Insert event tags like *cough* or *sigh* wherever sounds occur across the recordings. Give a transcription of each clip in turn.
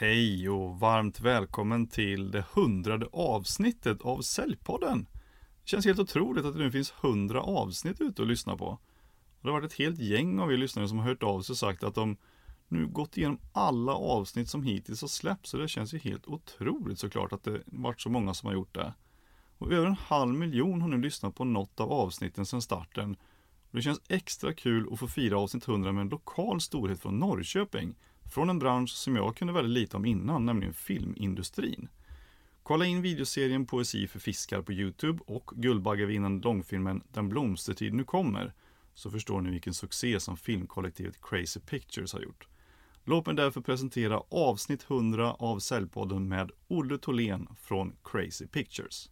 Hej och varmt välkommen till det hundrade avsnittet av Säljpodden. Det känns helt otroligt att det nu finns hundra avsnitt ute att lyssna på. Det har varit ett helt gäng av er lyssnare som har hört av sig och sagt att de nu gått igenom alla avsnitt som hittills har släppts. Så det känns ju helt otroligt såklart att det varit så många som har gjort det. Och över en halv miljon har nu lyssnat på något av avsnitten sedan starten. Och det känns extra kul att få fira avsnitt 100 med en lokal storhet från Norrköping. Från en bransch som jag kunde väldigt lite om innan, nämligen filmindustrin. Kolla in videoserien Poesi för fiskar på Youtube och Guldbaggevinnande långfilmen Den blomstertid nu kommer, så förstår ni vilken succé som filmkollektivet Crazy Pictures har gjort. Låt mig därför presentera avsnitt 100 av Säljpodden med Olle Tholén från Crazy Pictures.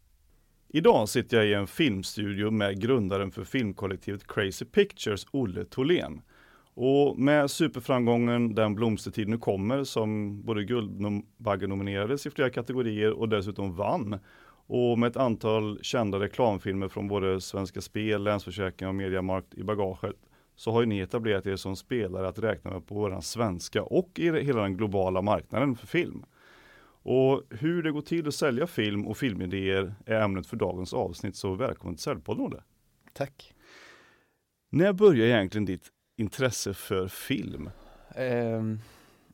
Idag sitter jag i en filmstudio med grundaren för filmkollektivet Crazy Pictures, Olle Tholén. Och med superframgången Den blomstertid nu kommer som både Guldbagge nominerades i flera kategorier och dessutom vann. Och med ett antal kända reklamfilmer från både Svenska Spel, Länsförsäkringar och Mediamarkt i bagaget så har ju ni etablerat er som spelare att räkna med på våran svenska och i hela den globala marknaden för film. Och hur det går till att sälja film och filmidéer är ämnet för dagens avsnitt, så välkommen till Säljpodden Olle. Tack. När börjar egentligen ditt intresse för film? Um,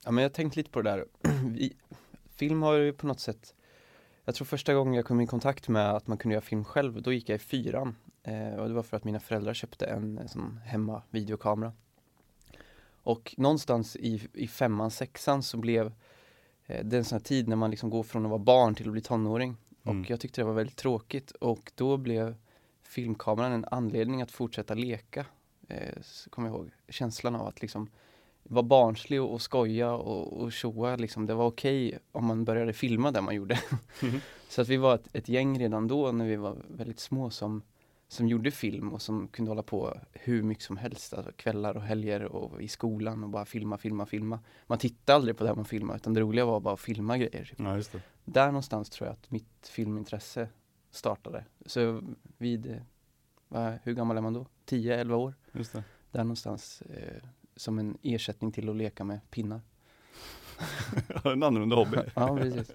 ja men jag har tänkt lite på det där. *clears throat* Vi, film har ju på något sätt Jag tror första gången jag kom i kontakt med att man kunde göra film själv, då gick jag i fyran. Eh, och det var för att mina föräldrar köpte en, en sån hemma videokamera. Och någonstans i, i femman, sexan så blev eh, det en sån här tid när man liksom går från att vara barn till att bli tonåring. Mm. Och jag tyckte det var väldigt tråkigt och då blev filmkameran en anledning att fortsätta leka eh, kommer jag ihåg, känslan av att liksom vara barnslig och, och skoja och, och tjoa liksom. Det var okej okay om man började filma det man gjorde. Mm. *laughs* så att vi var ett, ett, gäng redan då när vi var väldigt små som, som gjorde film och som kunde hålla på hur mycket som helst. Alltså kvällar och helger och i skolan och bara filma, filma, filma. Man tittade aldrig på det man filmade utan det roliga var bara att filma grejer. Typ. Ja, Där någonstans tror jag att mitt filmintresse startade. Så vid, hur gammal är man då? 10-11 år? Just det. Där någonstans eh, som en ersättning till att leka med pinnar. *laughs* en annorlunda hobby. *laughs* ja, precis.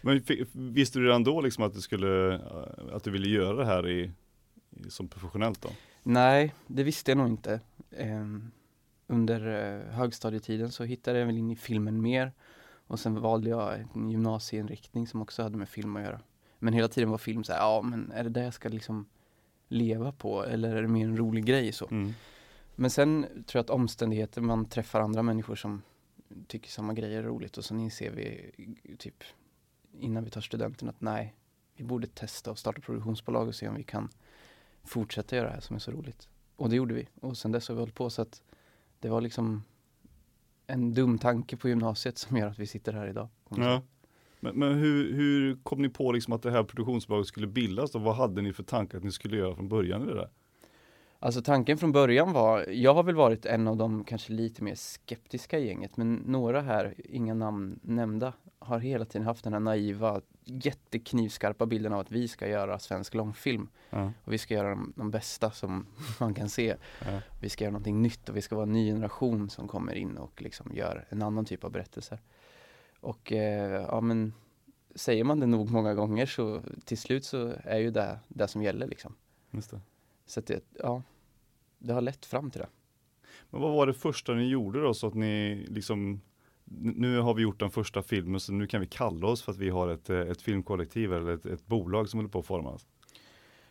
Men visste du redan då liksom att du skulle, eh, att du ville göra det här i, i som professionellt då? Nej, det visste jag nog inte. Eh, under eh, högstadietiden så hittade jag väl in i filmen mer. Och sen valde jag en gymnasieinriktning som också hade med film att göra. Men hela tiden var film så här, ja men är det det jag ska liksom leva på eller är det mer en rolig grej så? Mm. Men sen tror jag att omständigheter, man träffar andra människor som tycker samma grejer är roligt och sen inser vi typ innan vi tar studenten att nej, vi borde testa och starta produktionsbolag och se om vi kan fortsätta göra det här som är så roligt. Och det gjorde vi och sen dess har vi hållit på så att det var liksom en dum tanke på gymnasiet som gör att vi sitter här idag. Ja. Men, men, hur, hur kom ni på liksom att det här produktionsbolaget skulle bildas och vad hade ni för tankar att ni skulle göra från början i det där? Alltså tanken från början var, jag har väl varit en av de kanske lite mer skeptiska i gänget, men några här, inga namn nämnda, har hela tiden haft den här naiva, jätteknivskarpa bilden av att vi ska göra svensk långfilm. Ja. Och vi ska göra de, de, bästa som *laughs* man kan se. Ja. Vi ska göra någonting nytt och vi ska vara en ny generation som kommer in och liksom gör en annan typ av berättelser. Och eh, ja men säger man det nog många gånger så till slut så är ju det det som gäller liksom. Just det. Så att det, ja, det har lett fram till det. Men vad var det första ni gjorde då så att ni liksom nu har vi gjort den första filmen så nu kan vi kalla oss för att vi har ett, ett filmkollektiv eller ett, ett bolag som håller på att formas.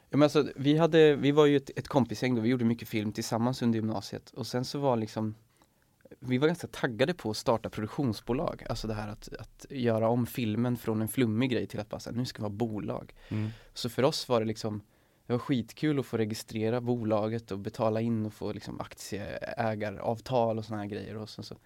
Ja, men alltså, vi, hade, vi var ju ett, ett kompisgäng då, vi gjorde mycket film tillsammans under gymnasiet och sen så var liksom vi var ganska taggade på att starta produktionsbolag. Alltså det här att, att göra om filmen från en flummig grej till att bara säga nu ska vi ha bolag. Mm. Så för oss var det liksom det var skitkul att få registrera bolaget och betala in och få liksom aktieägaravtal och såna här grejer. Och sen så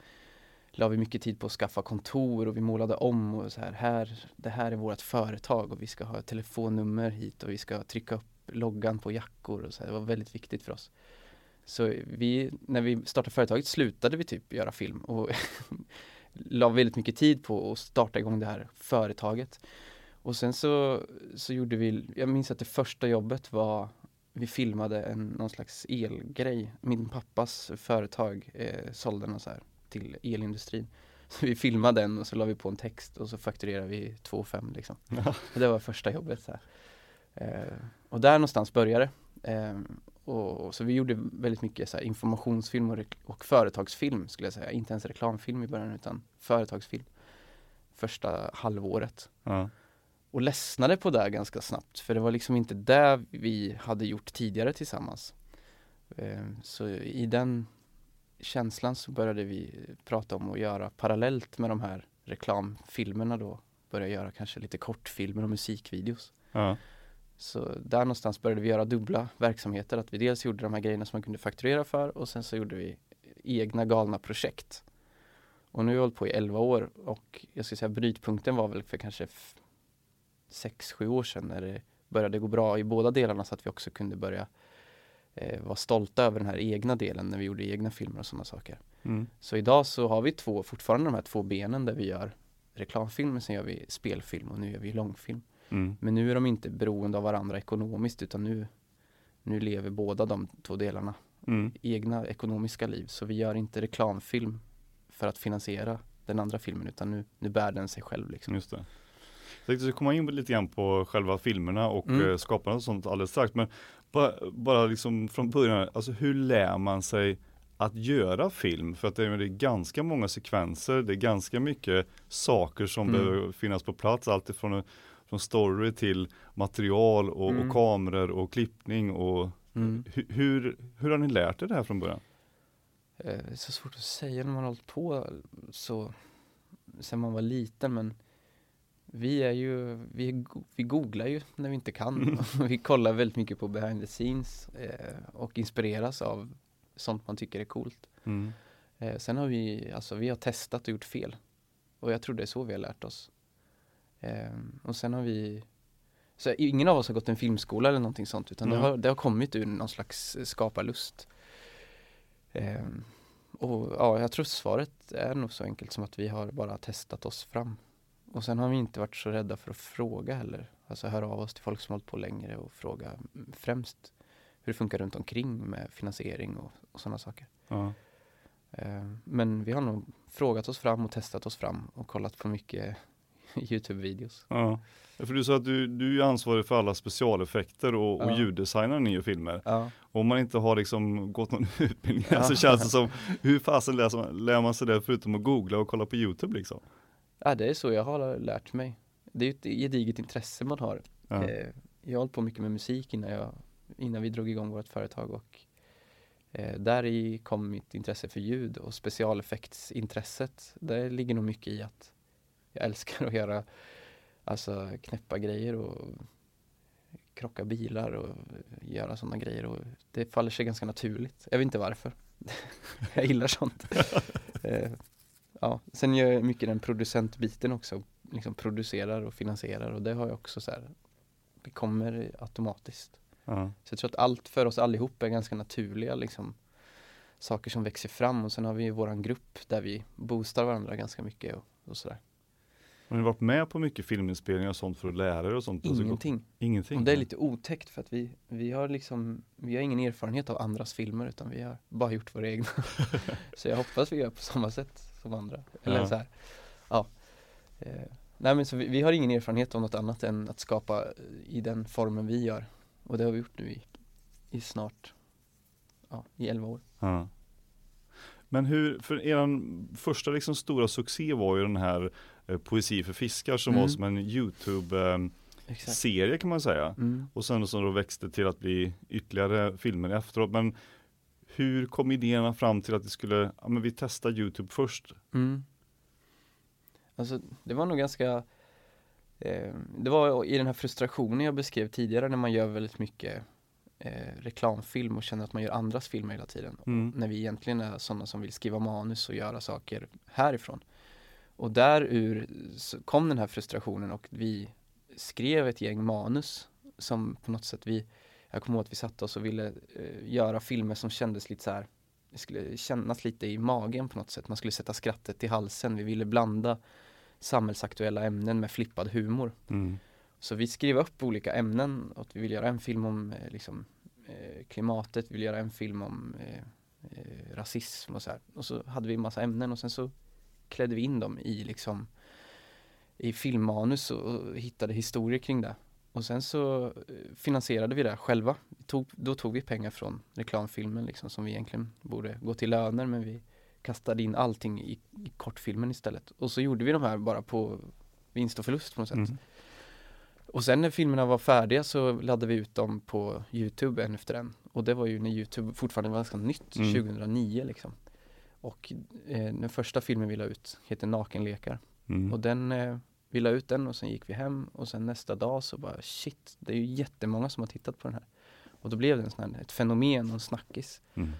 la vi mycket tid på att skaffa kontor och vi målade om och så här, här det här är vårt företag och vi ska ha telefonnummer hit och vi ska trycka upp loggan på jackor och så här. Det var väldigt viktigt för oss. Så vi, när vi startade företaget slutade vi typ göra film och *laughs* la väldigt mycket tid på att starta igång det här företaget. Och sen så, så gjorde vi, jag minns att det första jobbet var vi filmade en, någon slags elgrej. Min pappas företag eh, sålde något så här till elindustrin. *laughs* Så vi filmade den och så la vi på en text och så fakturerade vi 2 5 liksom. Ja. Det var första jobbet så eh, Och där någonstans började det. Eh, och, så vi gjorde väldigt mycket så informationsfilm och, och företagsfilm skulle jag säga. Inte ens reklamfilm i början utan företagsfilm. Första halvåret. Ja. Och ledsnade på det ganska snabbt för det var liksom inte det vi hade gjort tidigare tillsammans. Eh, så i den känslan så började vi prata om att göra parallellt med de här reklamfilmerna då börja göra kanske lite kortfilmer och musikvideos. Ja. Så där någonstans började vi göra dubbla verksamheter. Att vi dels gjorde de här grejerna som man kunde fakturera för och sen så gjorde vi egna galna projekt. Och nu har vi hållit på i 11 år och jag skulle säga brytpunkten var väl för kanske 6-7 år sedan när det började gå bra i båda delarna så att vi också kunde börja eh, vara stolta över den här egna delen när vi gjorde egna filmer och sådana saker. Mm. Så idag så har vi två, fortfarande de här två benen där vi gör reklamfilm, men sen gör vi spelfilm och nu gör vi långfilm. Mm. Men nu är de inte beroende av varandra ekonomiskt utan nu, nu lever båda de två delarna Mm. egna ekonomiska liv. Så vi gör inte reklamfilm för att finansiera den andra filmen utan nu, nu bär den sig själv liksom. Just det. Jag tänkte komma in lite grann på själva filmerna och Mm. mm. skapandet och sånt alldeles strax. Men bara, bara liksom från början, alltså hur lär man sig att göra film? För att det är, det är ganska många sekvenser, det är ganska mycket saker som Mm. behöver finnas på plats. Allt ifrån från story till material och, Mm. och kameror och klippning och Mm. hur, hur, hur har ni lärt er det här från början? Eh, Det är så svårt att säga när man har hållit på så sen man var liten men vi är ju, vi, vi googlar ju när vi inte kan. *laughs* vi kollar väldigt mycket på behind the scenes eh, och inspireras av sånt man tycker är coolt. Mm. Eh, sen har vi, alltså vi har testat och gjort fel. Och jag tror det är så vi har lärt oss. Eh, och sen har vi, så ingen av oss har gått en filmskola eller någonting sånt utan det, Nej. har, det har kommit ur någon slags skaparlust. Eh, och ja, jag tror svaret är nog så enkelt som att vi har bara testat oss fram. Och sen har vi inte varit så rädda för att fråga heller. Alltså höra av oss till folk som hållit på längre och fråga mm, främst hur det funkar runt omkring med finansiering och, och sådana saker. Eh, Men vi har nog frågat oss fram och testat oss fram och kollat på mycket *laughs* Youtube-videos. Ja. För du sa att du, du är ansvarig för alla specialeffekter och, och Ja. ljuddesignar ni gör filmer. Ja. Om man inte har liksom gått någon *laughs* utbildning Ja. så känns det som, *laughs* hur fasen lär lär man sig det förutom att googla och kolla på YouTube liksom? ja, det är så jag har lärt mig. Det är ett gediget intresse man har. Ja. Eh, Jag har hållit på mycket med musik innan, jag, innan vi drog igång vårt företag och eh, där i kom mitt intresse för ljud och specialeffektsintresset. Det ligger nog mycket i att jag älskar att göra alltså knäppa grejer och krocka bilar och göra sådana grejer och det faller sig ganska naturligt. Jag vet inte varför. *laughs* jag gillar sånt. *laughs* eh, ja, sen gör jag mycket den producentbiten också, liksom producerar och finansierar och det har jag också så här, det kommer automatiskt. Ja. Så jag tror att allt för oss allihop är ganska naturliga liksom saker som växer fram och sen har vi våran grupp där vi boostar varandra ganska mycket och, och sådär. Har ni varit med på mycket filminspelningar och sånt för att lära er och sånt? Alltså, Ingenting. Ingenting? Och det är lite otäckt för att vi, vi har liksom, vi har ingen erfarenhet av andras filmer utan vi har bara gjort våra egna. *laughs* så jag hoppas vi gör på samma sätt som andra. Eller Ja. så här, ja. Eh, nej men så vi, vi har ingen erfarenhet av något annat än att skapa i den formen vi gör. Och det har vi gjort nu i, i snart, ja, i 11 år. Ja. Men hur, för eran första liksom stora succé var ju den här Poesi för fiskar som Mm. var som en YouTube-serie Exakt. kan man säga. Mm. Och sen som då växte till att bli ytterligare filmer efteråt. Men hur kom idéerna fram till att det skulle, ja men vi testar YouTube först? Mm. Alltså det var nog ganska eh, Det var i den här frustrationen jag beskrev tidigare när man gör väldigt mycket eh, reklamfilm och känner att man gör andras filmer hela tiden. Mm. När vi egentligen är sådana som vill skriva manus och göra saker härifrån. Och där ur kom den här frustrationen och vi skrev ett gäng manus som på något sätt vi Jag kommer ihåg att vi satte oss och ville eh, göra filmer som kändes lite så här Det skulle kännas lite i magen på något sätt. Man skulle sätta skrattet i halsen. Vi ville blanda samhällsaktuella ämnen med flippad humor. Mm. Så vi skrev upp olika ämnen och vi vill göra en film om eh, liksom, eh, klimatet, vi vill göra en film om eh, eh, rasism och så här. Och så hade vi massa ämnen och sen så klädde vi in dem i liksom i filmmanus och, hittade historier kring det. Och sen så eh, finansierade vi det själva. Tog, då tog vi pengar från reklamfilmen liksom som vi egentligen borde gå till löner men vi kastade in allting i, i kortfilmen istället. Och så gjorde vi de här bara på vinst och förlust på något sätt. Mm. Och sen när filmerna var färdiga så laddade vi ut dem på Youtube en efter en. Och det var ju när Youtube fortfarande var ganska nytt, Mm. 2009 liksom. Och eh, den första filmen vi la ut heter Nakenlekar. Mm. Och den, eh, vi la ut den och sen gick vi hem och sen nästa dag så bara shit, det är ju jättemånga som har tittat på den här. Och då blev det en sån här, ett fenomen och en snackis. Mm.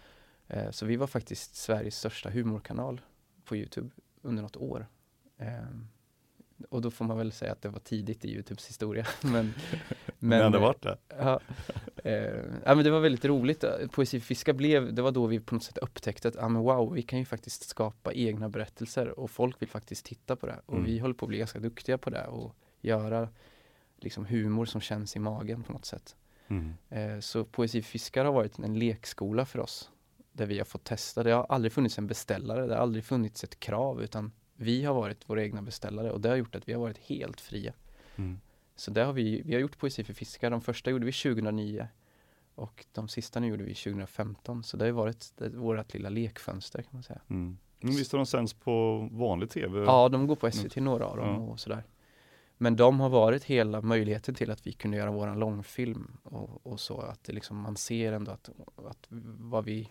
Eh, så vi var faktiskt Sveriges största humorkanal på Youtube under något år. Och då får man väl säga att det var tidigt i Youtubes historia. *laughs* men, Men, det vart det. Ja, eh, ja men det var väldigt roligt. Poesi för fiskar blev, det var då vi på något sätt upptäckte att, ja men wow, vi kan ju faktiskt skapa egna berättelser och folk vill faktiskt titta på det. Och Mm. vi håller på att bli ganska duktiga på det och göra liksom humor som känns i magen på något sätt. Mm. Eh, så Poesi för fiskar har varit en lekskola för oss. Där vi har fått testa. Det har aldrig funnits en beställare, det har aldrig funnits ett krav utan vi har varit våra egna beställare och det har gjort att vi har varit helt fria. Mm. Så det har vi, vi har gjort poesi för fiskar. De första gjorde vi 2009 och de sista nu gjorde vi 2015. Så det har varit det, vårt lilla lekfönster kan man säga. Mm. Men visst har de sänds på vanlig tv? Ja, de går på SVT några av dem Ja. och sådär. Men de har varit hela möjligheten till att vi kunde göra våran långfilm och, och så att det liksom, man ser ändå att, att vad, vi,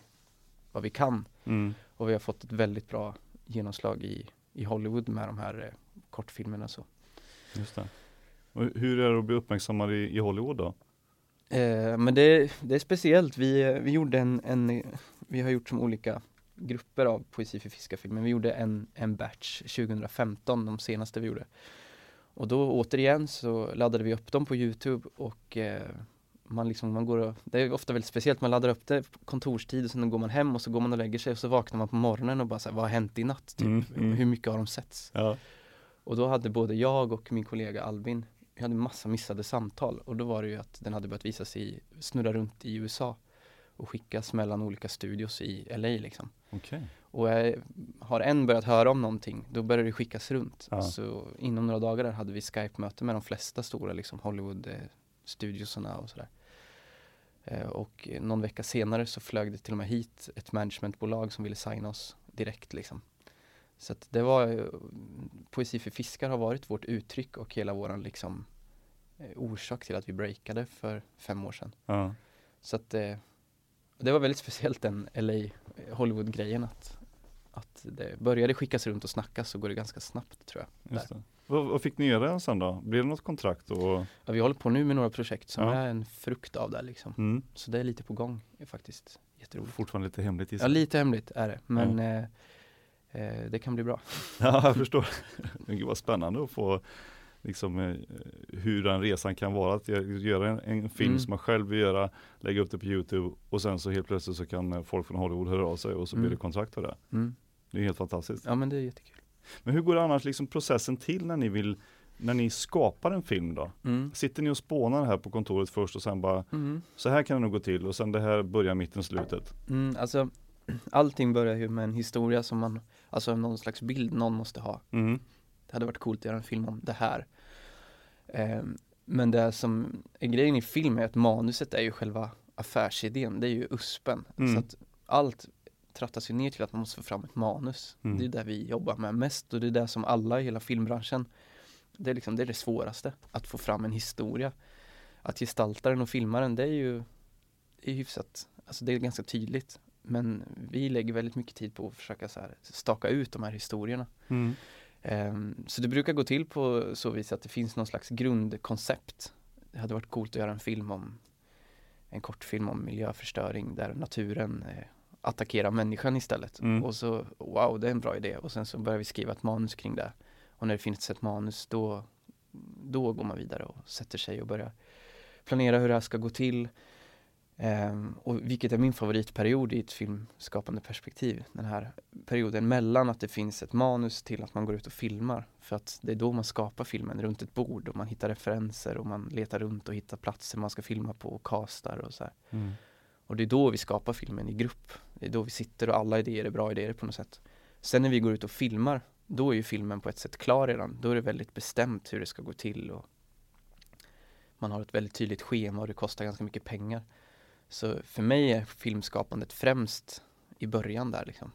vad vi kan. Mm. Och vi har fått ett väldigt bra genomslag i, i Hollywood med de här eh, kortfilmerna så. Just det. Och hur är det att bli uppmärksammad i, i Hollywood då? Eh, men det, det är speciellt. Vi, eh, vi gjorde en, en, vi har gjort som olika grupper av poesi för fiskarfilmer. Vi gjorde en, en batch 2015, de senaste vi gjorde. Och då återigen så laddade vi upp dem på Youtube och eh, man liksom, man går och, det är ofta väldigt speciellt, man laddar upp det kontorstid och sen går man hem och så går man och lägger sig och så vaknar man på morgonen och bara så här, vad har hänt i natt? Typ? Mm, mm. Hur mycket har de setts? Ja. Och då hade både jag och min kollega Albin, vi hade massa missade samtal och då var det ju att den hade börjat visas i, snurra runt i USA och skickas mellan olika studios i LA liksom. Okej. Och eh, har en börjat höra om någonting, då börjar det skickas runt. Ja. Så inom några dagar där hade vi Skype-möte med de flesta stora liksom Hollywood-studiosarna och sådär. Eh, och någon vecka senare så flög det till och med hit ett managementbolag som ville signa oss direkt liksom. Så att det var, Poesi för fiskar har varit vårt uttryck och hela våran liksom eh, orsak till att vi breakade för fem år sedan. Ja. Så att eh, det var väldigt speciellt den LA Hollywood-grejen att, att det började skickas runt och snackas så går det ganska snabbt tror jag. Just det. Vad, vad fick ni göra sen då? Blev det något kontrakt? Och, Ja, vi håller på nu med några projekt som Ja. är en frukt av det liksom. mm. Så det är lite på gång faktiskt jätteroligt. Fortfarande lite hemligt i Ja, lite hemligt är det, men eh, eh, det kan bli bra. *laughs* Ja, jag förstår. Gud vad spännande att få liksom eh, hur den resan kan vara att gö- göra en, en film Mm. som man själv vill göra, lägga upp det på Youtube och sen så helt plötsligt så kan eh, folk från Hollywood höra av sig och så blir Mm. det kontrakt av det. Mm. Det är helt fantastiskt. Ja men det är jättekul. Men hur går annars liksom processen till när ni vill, när ni skapar en film då? Mm. Sitter ni och spånar här på kontoret först och sen bara, Mm. så här kan det nog gå till och sen det här börjar mitten, slutet. Mm, alltså *clears throat* allting börjar ju med en historia som man, alltså någon slags bild någon måste ha. Mm. Det hade varit coolt att göra en film om det här. Ehm, men det som är grejen i film är att manuset är ju själva affärsidén, det är ju USPen. Mm. Så att allt trattas ju ner till att man måste få fram ett manus. Mm. Det är det vi jobbar med mest och det är det som alla i hela filmbranschen, det är liksom det, är det svåraste, att få fram en historia. Att gestalta den och filma den, det är ju är hyfsat, alltså det är ganska tydligt. Men vi lägger väldigt mycket tid på att försöka så här staka ut de här historierna. Mm. Ehm, Så det brukar gå till på så vis att det finns någon slags grundkoncept. Det hade varit coolt att göra en film om en kortfilm om miljöförstöring där naturen eh, attackerar människan istället. Mm. Och så, wow, det är en bra idé. Och sen så börjar vi skriva ett manus kring det. Och när det finns ett manus då, då går man vidare och sätter sig och börjar planera hur det här ska gå till. Ehm, och vilket är min favoritperiod i ett filmskapande perspektiv. Den här perioden mellan att det finns ett manus till att man går ut och filmar. För att det är då man skapar filmen runt ett bord och man hittar referenser och man letar runt och hittar platser man ska filma på och castar och så. Mm. Och det är då vi skapar filmen i grupp. Det är då vi sitter och alla idéer är bra idéer på något sätt. Sen när vi går ut och filmar, då är ju filmen på ett sätt klar redan. Då är det väldigt bestämt hur det ska gå till och man har ett väldigt tydligt schema och det kostar ganska mycket pengar. Så för mig är filmskapandet främst i början där liksom.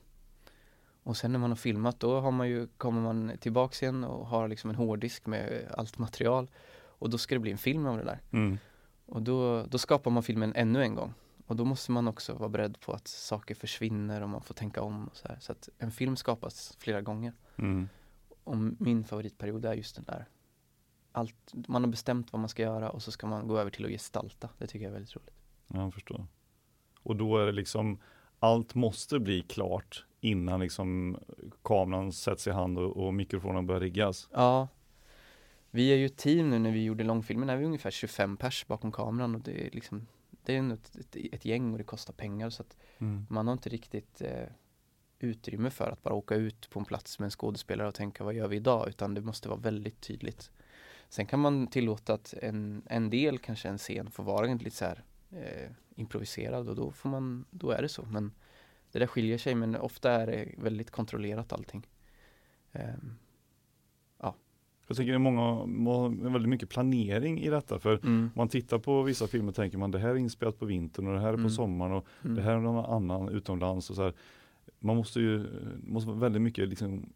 Och sen när man har filmat då har man ju, kommer man tillbaks igen och har liksom en hårddisk med allt material och då ska det bli en film av det där. Mm. Och då, då skapar man filmen ännu en gång. Och då måste man också vara beredd på att saker försvinner och man får tänka om och så här. Så att en film skapas flera gånger. Mm. Och min favoritperiod är just den där allt, man har bestämt vad man ska göra och så ska man gå över till att gestalta. Det tycker jag är väldigt roligt. Ja, jag förstår. Och då är det liksom, allt måste bli klart innan liksom kameran sätts i hand och, och mikrofonen börjar riggas. Ja, vi är ju ett team nu när vi gjorde långfilmen, är vi ungefär 25 pers bakom kameran och det är liksom det är ett, ett, ett gäng och det kostar pengar så att Mm. man har inte riktigt eh, utrymme för att bara åka ut på en plats med en skådespelare och tänka vad gör vi idag utan det måste vara väldigt tydligt. Sen kan man tillåta att en, en del, kanske en scen, får vara lite så här eh, improviserad och då får man, då är det så. Men det där skiljer sig men ofta är det väldigt kontrollerat allting. Ehm, Jag tycker det är många, må- väldigt mycket planering i detta för mm, om man tittar på vissa filmer tänker man det här är inspelat på vintern och det här är på Mm. sommaren och mm. det här är någon annan utomlands och så här. Man måste ju, måste väldigt mycket liksom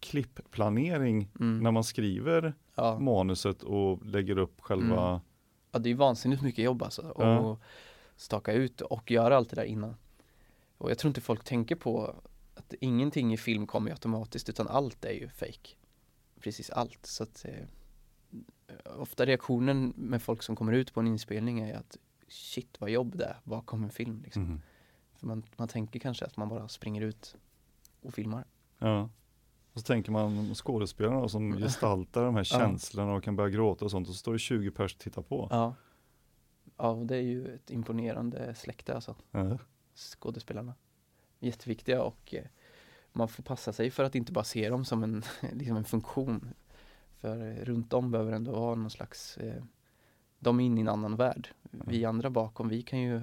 klippplanering mm. när man skriver ja. manuset och lägger upp själva Mm. ja, det är vansinnigt mycket jobb alltså. Och Ja. staka ut och göra allt det där innan. Och jag tror inte folk tänker på att ingenting i film kommer automatiskt utan allt är ju fake. Precis allt. Så att eh, ofta reaktionen med folk som kommer ut på en inspelning är att shit vad jobb det är bakom en film liksom. För man, man tänker kanske att man bara springer ut och filmar. Ja. Och så tänker man skådespelarna då, som *laughs* gestaltar de här känslorna och kan börja gråta och sånt och så står det 20 pers och tittar på. Ja. Ja, det är ju ett imponerande släkte alltså. Ja. skådespelarna. Jätteviktiga och eh, man får passa sig för att inte bara se dem som en, *laughs* liksom en funktion. För runt om behöver ändå vara någon slags, eh, de är inne i en annan värld. Vi andra bakom, vi kan ju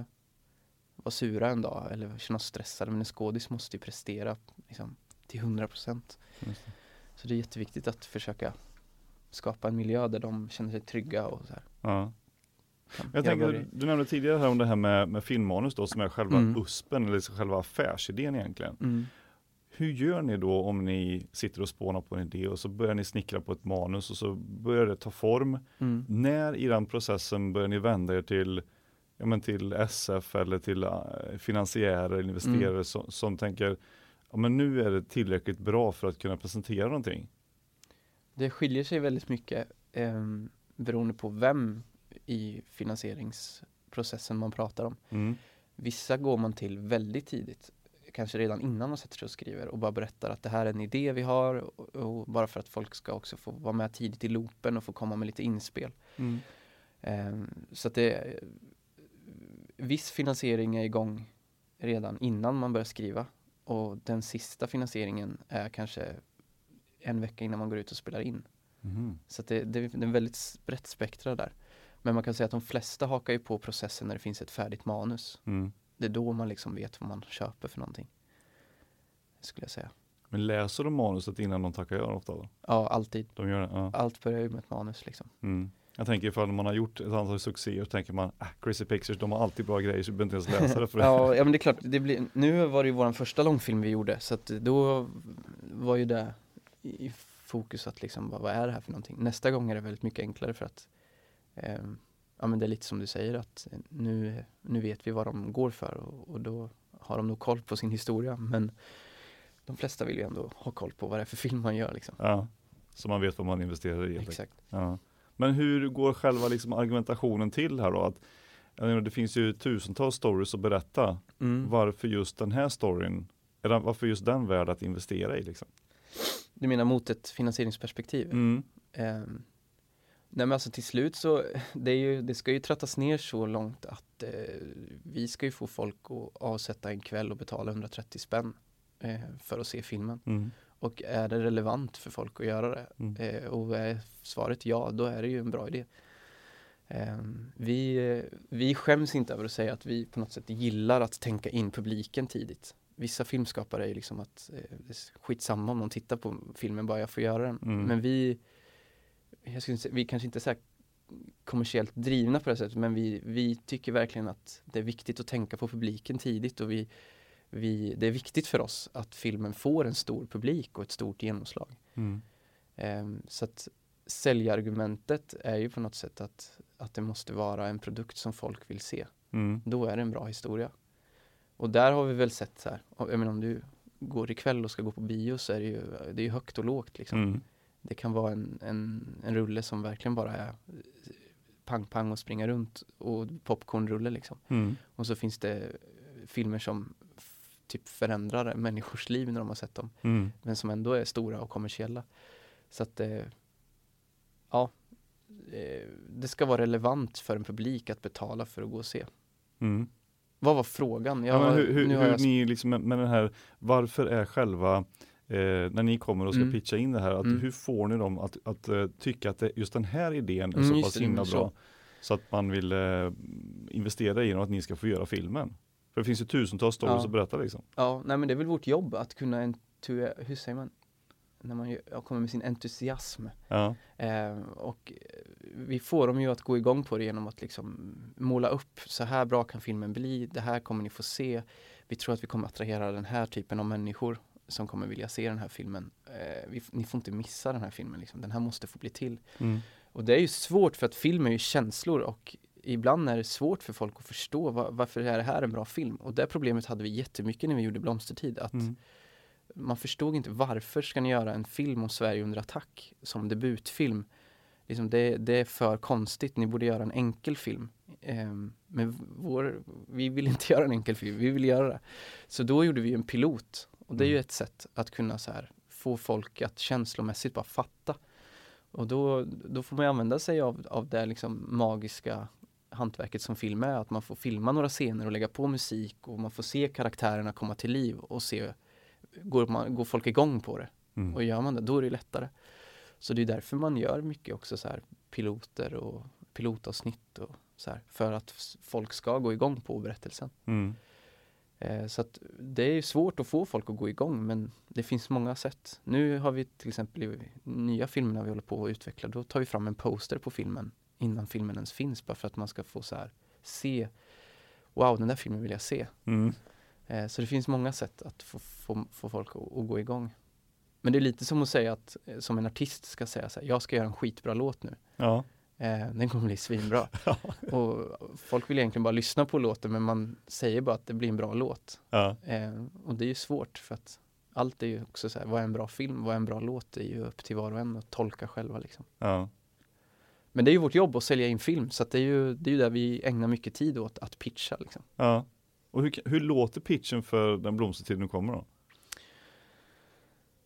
vara sura en dag eller känna oss stressade men en skådis måste ju prestera liksom, till 100 procent. Så det är jätteviktigt att försöka skapa en miljö där de känner sig trygga och så här. Ja. Jag tänker, du nämnde tidigare här om det här med, med filmmanus då som är själva Mm. USPen eller liksom själva affärsidén egentligen. Mm. Hur gör ni då om ni sitter och spånar på en idé och så börjar ni snickra på ett manus och så börjar det ta form. Mm. När i den processen börjar ni vända er till, ja, men till SF eller till uh, finansiärer, investerare Mm. som, som tänker ja, men nu är det tillräckligt bra för att kunna presentera någonting. Det skiljer sig väldigt mycket eh, beroende på vem i finansieringsprocessen man pratar om. Mm. Vissa går man till väldigt tidigt, kanske redan innan man sätter sig och skriver och bara berättar att det här är en idé vi har och, och bara för att folk ska också få vara med tidigt i loopen och få komma med lite inspel. Mm. Eh, så att det viss finansiering är igång redan innan man börjar skriva och den sista finansieringen är kanske en vecka innan man går ut och spelar in. Mhm. Så det, det, det är en väldigt brett spektra där. Men man kan säga att de flesta hakar ju på processen när det finns ett färdigt manus. Mm. Det är då man liksom vet vad man köper för någonting. Skulle jag säga. Men läser de manuset innan de tackar ja ofta? Då? Ja, alltid. De gör det? Ja. Allt börjar ju med ett manus liksom. Mm. Jag tänker ifall man har gjort ett antal succéer så tänker man, ah, Crazy Pictures, de har alltid bra grejer så vi behöver inte ens läsa det för *laughs* det. Ja, ja men det är klart, det blir, nu var det ju vår första långfilm vi gjorde så att då var ju det i fokus att liksom, vad, vad är det här för någonting? Nästa gång är det väldigt mycket enklare för att ehm, ja men det är lite som du säger att nu, nu vet vi vad de går för och, och då har de nog koll på sin historia men de flesta vill ju ändå ha koll på vad det är för film man gör liksom. Ja. Så man vet vad man investerar i. Exakt. Ja. Men hur går själva liksom argumentationen till här då? Att, menar, det finns ju tusentals stories att berätta. Mm. Varför just den här storyn, eller varför just den värd att investera i liksom? Du menar mot ett finansieringsperspektiv? Mm. Ehm, nej men alltså till slut så, *laughs* det, är ju, det ska ju trattas ner så långt att eh, vi ska ju få folk att avsätta en kväll och betala 130 spänn eh, för att se filmen. Mm. Och är det relevant för folk att göra det? Mm. Eh, och är svaret ja, då är det ju en bra idé. Ehm, vi, eh, vi skäms inte över att säga att vi på något sätt gillar att tänka in publiken tidigt. vissa filmskapare är ju liksom att eh, det är skitsamma om någon tittar på filmen bara jag får göra den. Mm. Men vi, jag skulle säga, vi kanske inte är så här kommersiellt drivna på det sättet men vi, vi tycker verkligen att det är viktigt att tänka på publiken tidigt och vi, vi, det är viktigt för oss att filmen får en stor publik och ett stort genomslag. Mm. Ehm, så att säljargumentet är ju på något sätt att, att det måste vara en produkt som folk vill se. Mm. Då är det en bra historia. Och där har vi väl sett så här, jag menar om du går ikväll och ska gå på bio så är det ju, det är högt och lågt liksom. Mm. Det kan vara en, en, en rulle som verkligen bara är pang pang och springa runt och popcornrulle liksom. Mm. Och så finns det filmer som typ förändrar människors liv när de har sett dem. Mm. Men som ändå är stora och kommersiella. Så att eh, ja, eh, det ska vara relevant för en publik att betala för att gå och se. Mm. Vad var frågan? Ja, men hur hur, hur jag- ni liksom med den här, varför är själva eh, när ni kommer och ska Mm. pitcha in det här, att, Mm. hur får ni dem att, att eh, tycka att det, just den här idén är Mm, så pass himla så. bra så att man vill eh, investera i den och att ni ska få göra filmen? För det finns ju tusentals stories Ja. att berätta liksom. Ja, nej men det är väl vårt jobb att kunna, entu- hur säger man? När man kommer med sin entusiasm. Ja. Eh, och vi får dem ju att gå igång på det genom att liksom måla upp, så här bra kan filmen bli, det här kommer ni få se. Vi tror att vi kommer attrahera den här typen av människor som kommer vilja se den här filmen. Eh, vi, ni får inte missa den här filmen, liksom. den här måste få bli till. Mm. Och det är ju svårt för att film är ju känslor och ibland är det svårt för folk att förstå va- varför är det här en bra film. Och det problemet hade vi jättemycket när vi gjorde Blomstertid. Att Mm. man förstod inte varför ska ni göra en film om Sverige under attack som debutfilm. Liksom det, det är för konstigt, ni borde göra en enkel film. Ehm, men vår, vi vill inte *laughs* göra en enkel film, vi vill göra det. Så då gjorde vi en pilot. Och det är ju Mm. ett sätt att kunna så här, få folk att känslomässigt bara fatta. Och då, då får man använda sig av, av det liksom magiska hantverket som film är. Att man får filma några scener och lägga på musik och man får se karaktärerna komma till liv och se går, man, går folk igång på det. Mm. Och gör man det, då är det lättare. Så det är därför man gör mycket också så här piloter och pilotavsnitt och så här, för att folk ska gå igång på berättelsen. Mm. Eh, så att det är svårt att få folk att gå igång men det finns många sätt. Nu har vi till exempel i nya filmerna vi håller på att utveckla, då tar vi fram en poster på filmen innan filmen ens finns bara för att man ska få så här se Wow, den där filmen vill jag se. Mm. Eh, så det finns många sätt att få, få, få folk att, att gå igång. Men det är lite som att säga att, eh, som en artist ska säga så här, jag ska göra en skitbra låt nu. Ja. Eh, den kommer bli svinbra. *laughs* och folk vill egentligen bara lyssna på låten men man säger bara att det blir en bra låt. Ja. Eh, och det är ju svårt för att allt är ju också så här, vad är en bra film, vad är en bra låt? Det är ju upp till var och en att tolka själva liksom. Ja. Men det är ju vårt jobb att sälja in film så det är ju, det är ju där vi ägnar mycket tid åt att pitcha liksom. ja. Och hur, hur låter pitchen för den blomstertid nu kommer då?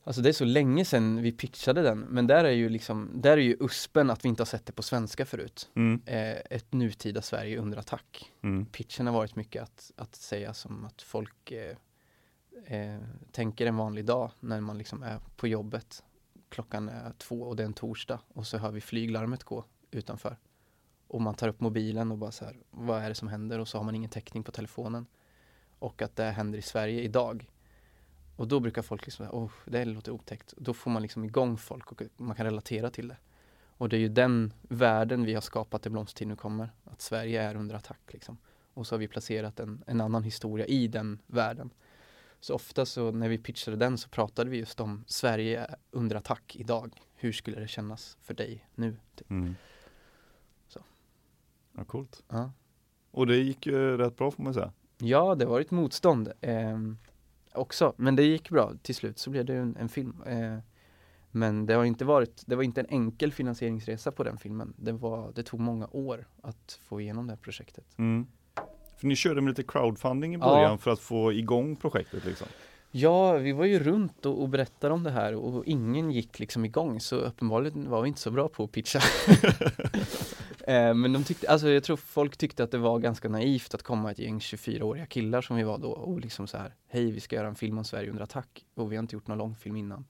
Alltså det är så länge sedan vi pitchade den, men där är ju liksom, där är ju uspen att vi inte har sett det på svenska förut. Mm. Eh, ett nutida Sverige under attack. Mm. Pitchen har varit mycket att, att säga som att folk eh, eh, tänker en vanlig dag när man liksom är på jobbet. Klockan är två och det är en torsdag och så hör vi flyglarmet gå utanför. Och man tar upp mobilen och bara så här, vad är det som händer? Och så har man ingen täckning på telefonen. Och att det händer i Sverige idag. Och då brukar folk liksom, åh, det låter otäckt. Då får man liksom igång folk och man kan relatera till det. Och det är ju den världen vi har skapat i Blomstertid nu kommer. Att Sverige är under attack liksom. Och så har vi placerat en, en annan historia i den världen. Så ofta så när vi pitchade den så pratade vi just om Sverige under attack idag. Hur skulle det kännas för dig nu? Typ. Mm. Så. Ja, coolt. Ja. Och det gick ju rätt bra får man säga. Ja, det var ett motstånd ehm, också, men det gick bra. Till slut så blev det en, en film. Eh, men det har inte varit, det var inte en enkel finansieringsresa på den filmen. Det, var, det tog många år att få igenom det här projektet. Mm. För ni körde med lite crowdfunding i Ja. början för att få igång projektet liksom. Ja, vi var ju runt och, och berättade om det här och ingen gick liksom igång så uppenbarligen var vi inte så bra på att pitcha. *laughs* *laughs* eh, men de tyckte, alltså jag tror folk tyckte att det var ganska naivt att komma ett gäng 24-åriga killar som vi var då och liksom så här, hej vi ska göra en film om Sverige under attack och vi har inte gjort någon långfilm innan.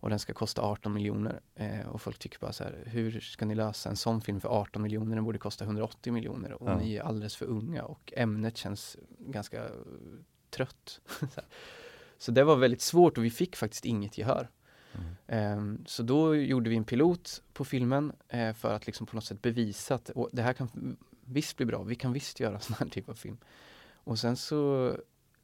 Och den ska kosta 18 miljoner eh, och folk tycker bara så här, hur ska ni lösa en sån film för 18 miljoner? Den borde kosta 180 miljoner och Ja. ni är alldeles för unga och ämnet känns ganska trött. *laughs* så det var väldigt svårt och vi fick faktiskt inget gehör. Mm. Så då gjorde vi en pilot på filmen eh, för att liksom på något sätt bevisa att det här kan visst bli bra, vi kan visst göra sån här typ av film. Och sen så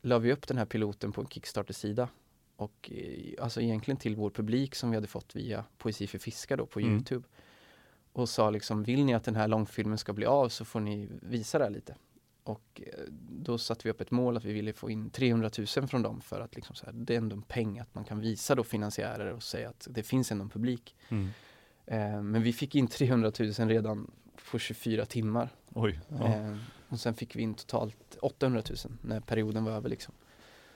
la vi upp den här piloten på en Kickstarter-sida och eh, alltså egentligen till vår publik som vi hade fått via Poesi för fiskar då på Mm. Youtube. Och sa liksom, vill ni att den här långfilmen ska bli av så får ni visa det här lite. Och eh, då satte vi upp ett mål att vi ville få in 300 000 från dem för att liksom så här, det är ändå en peng att man kan visa då finansiärer och säga att det finns ändå en publik. Mm. Eh, men vi fick in 300 000 redan på 24 timmar. Oj. Ja. Eh, och sen fick vi in totalt 800 000 när perioden var över liksom.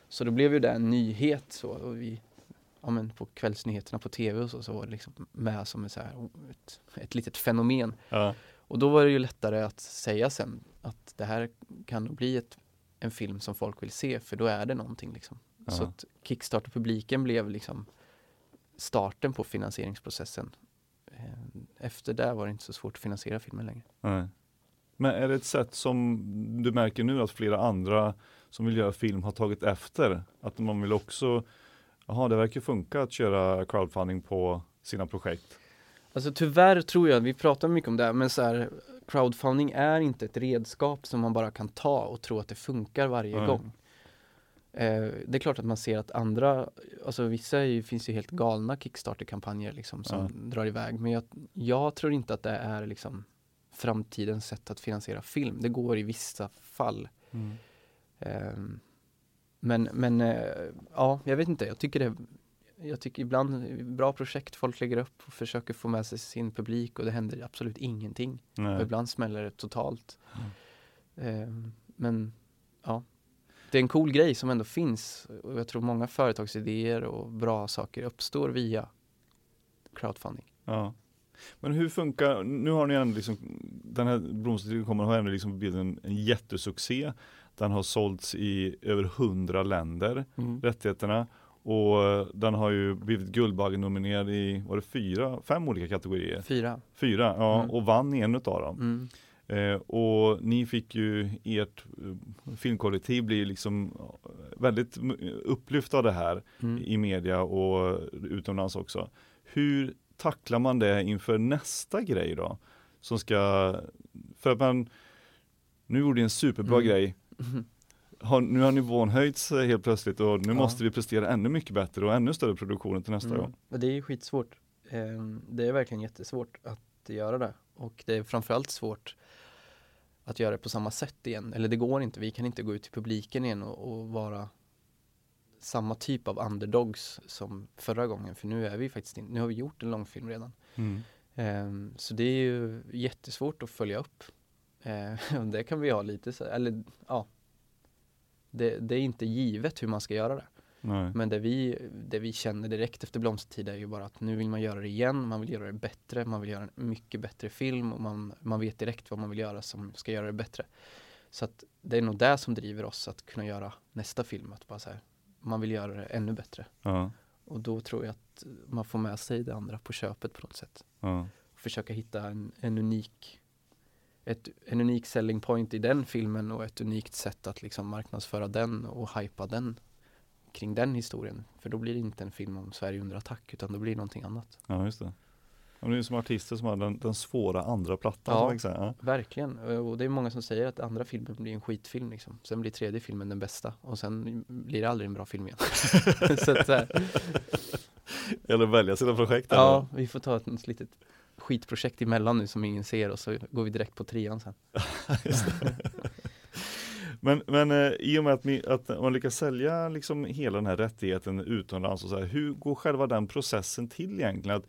Så då blev ju det en nyhet så och vi, ja men på kvällsnyheterna på tv och så, så var det liksom med som ett, så här, ett, ett litet fenomen. Ja. Och då var det ju lättare att säga sen att det här kan nog bli ett, en film som folk vill se för då är det någonting liksom. Så Ja. att Kickstarter-publiken blev liksom starten på finansieringsprocessen. Eh, Efter det var det inte så svårt att finansiera filmen längre. Nej. Men är det ett sätt som du märker nu att flera andra som vill göra film har tagit efter? Att man vill också, jaha det verkar funka att köra crowdfunding på sina projekt. Alltså tyvärr tror jag, vi pratar mycket om det, här, men så här, crowdfunding är inte ett redskap som man bara kan ta och tro att det funkar varje Nej. gång. Eh, det är klart att man ser att andra, alltså vissa ju, finns ju helt galna Kickstarter-kampanjer liksom som Ja. drar iväg, men jag, jag tror inte att det är liksom framtidens sätt att finansiera film. Det går i vissa fall. Ehm, men, men eh, ja, jag vet inte, jag tycker det jag tycker ibland bra projekt folk lägger upp och försöker få med sig sin publik och det händer absolut ingenting. Ibland smäller det totalt. Mm. Ehm, men ja, det är en cool grej som ändå finns och jag tror många företagsidéer och bra saker uppstår via crowdfunding. Ja. Men hur funkar, nu har ni ändå liksom, den här Blomstertiden kommer har ändå liksom blivit en, en jättesuccé. Den har sålts i över hundra länder, rättigheterna. Och eh, den har ju blivit Guldbaggenominerad i, var det fyra, fem olika kategorier? Fyra. Fyra, ja, Mm. och vann en utav dem. Mm. Eh, och ni fick ju, ert eh, filmkollektiv blir liksom eh, väldigt upplyft av det här Mm. i media och utomlands också. Hur tacklar man det inför nästa grej då? Som ska, för att man, nu gjorde en superbra Mm. grej, har, nu har nivån höjts eh, helt plötsligt och nu Ja. måste vi prestera ännu mycket bättre och ännu större produktioner till nästa Mm. gång. Och det är skitsvårt. Ehm, Det är verkligen jättesvårt att göra det. Och det är framförallt svårt att göra det på samma sätt igen. Eller det går inte, vi kan inte gå ut till publiken igen och, och vara samma typ av underdogs som förra gången. För nu är vi faktiskt in, nu har vi gjort en långfilm redan. Ehm, så det är ju jättesvårt att följa upp. Eh, och *laughs* det kan vi ha lite så, eller ja. Det, det är inte givet hur man ska göra det. Nej. Men det vi, det vi känner direkt efter Blomstertid är ju bara att nu vill man göra det igen, man vill göra det bättre, man vill göra en mycket bättre film och man, man vet direkt vad man vill göra som ska göra det bättre. Så att det är nog det som driver oss att kunna göra nästa film, att bara så här, man vill göra det ännu bättre. Ja, Och då tror jag att man får med sig det andra på köpet på något sätt. ja, Försöka hitta en, en unik ett, en unik selling point i den filmen och ett unikt sätt att liksom marknadsföra den och hypa den kring den historien. För då blir det inte en film om Sverige under attack utan då blir det någonting annat. ja just det. Ja, det är som artister som har den, den svåra andra plattan. Ja. Ja. Verkligen. Och det är många som säger att andra filmen blir en skitfilm liksom. Sen blir tredje filmen den bästa och sen blir det aldrig en bra film igen. *laughs* *laughs* så att, så här, Eller välja sina projekt. ja, vi får ta ett litet skitprojekt emellan nu som ingen ser och så går vi direkt på trean sen. *laughs* Men, men eh, i och med att, ni, att man lyckas sälja liksom hela den här rättigheten utomlands och så här, hur går själva den processen till egentligen? Att,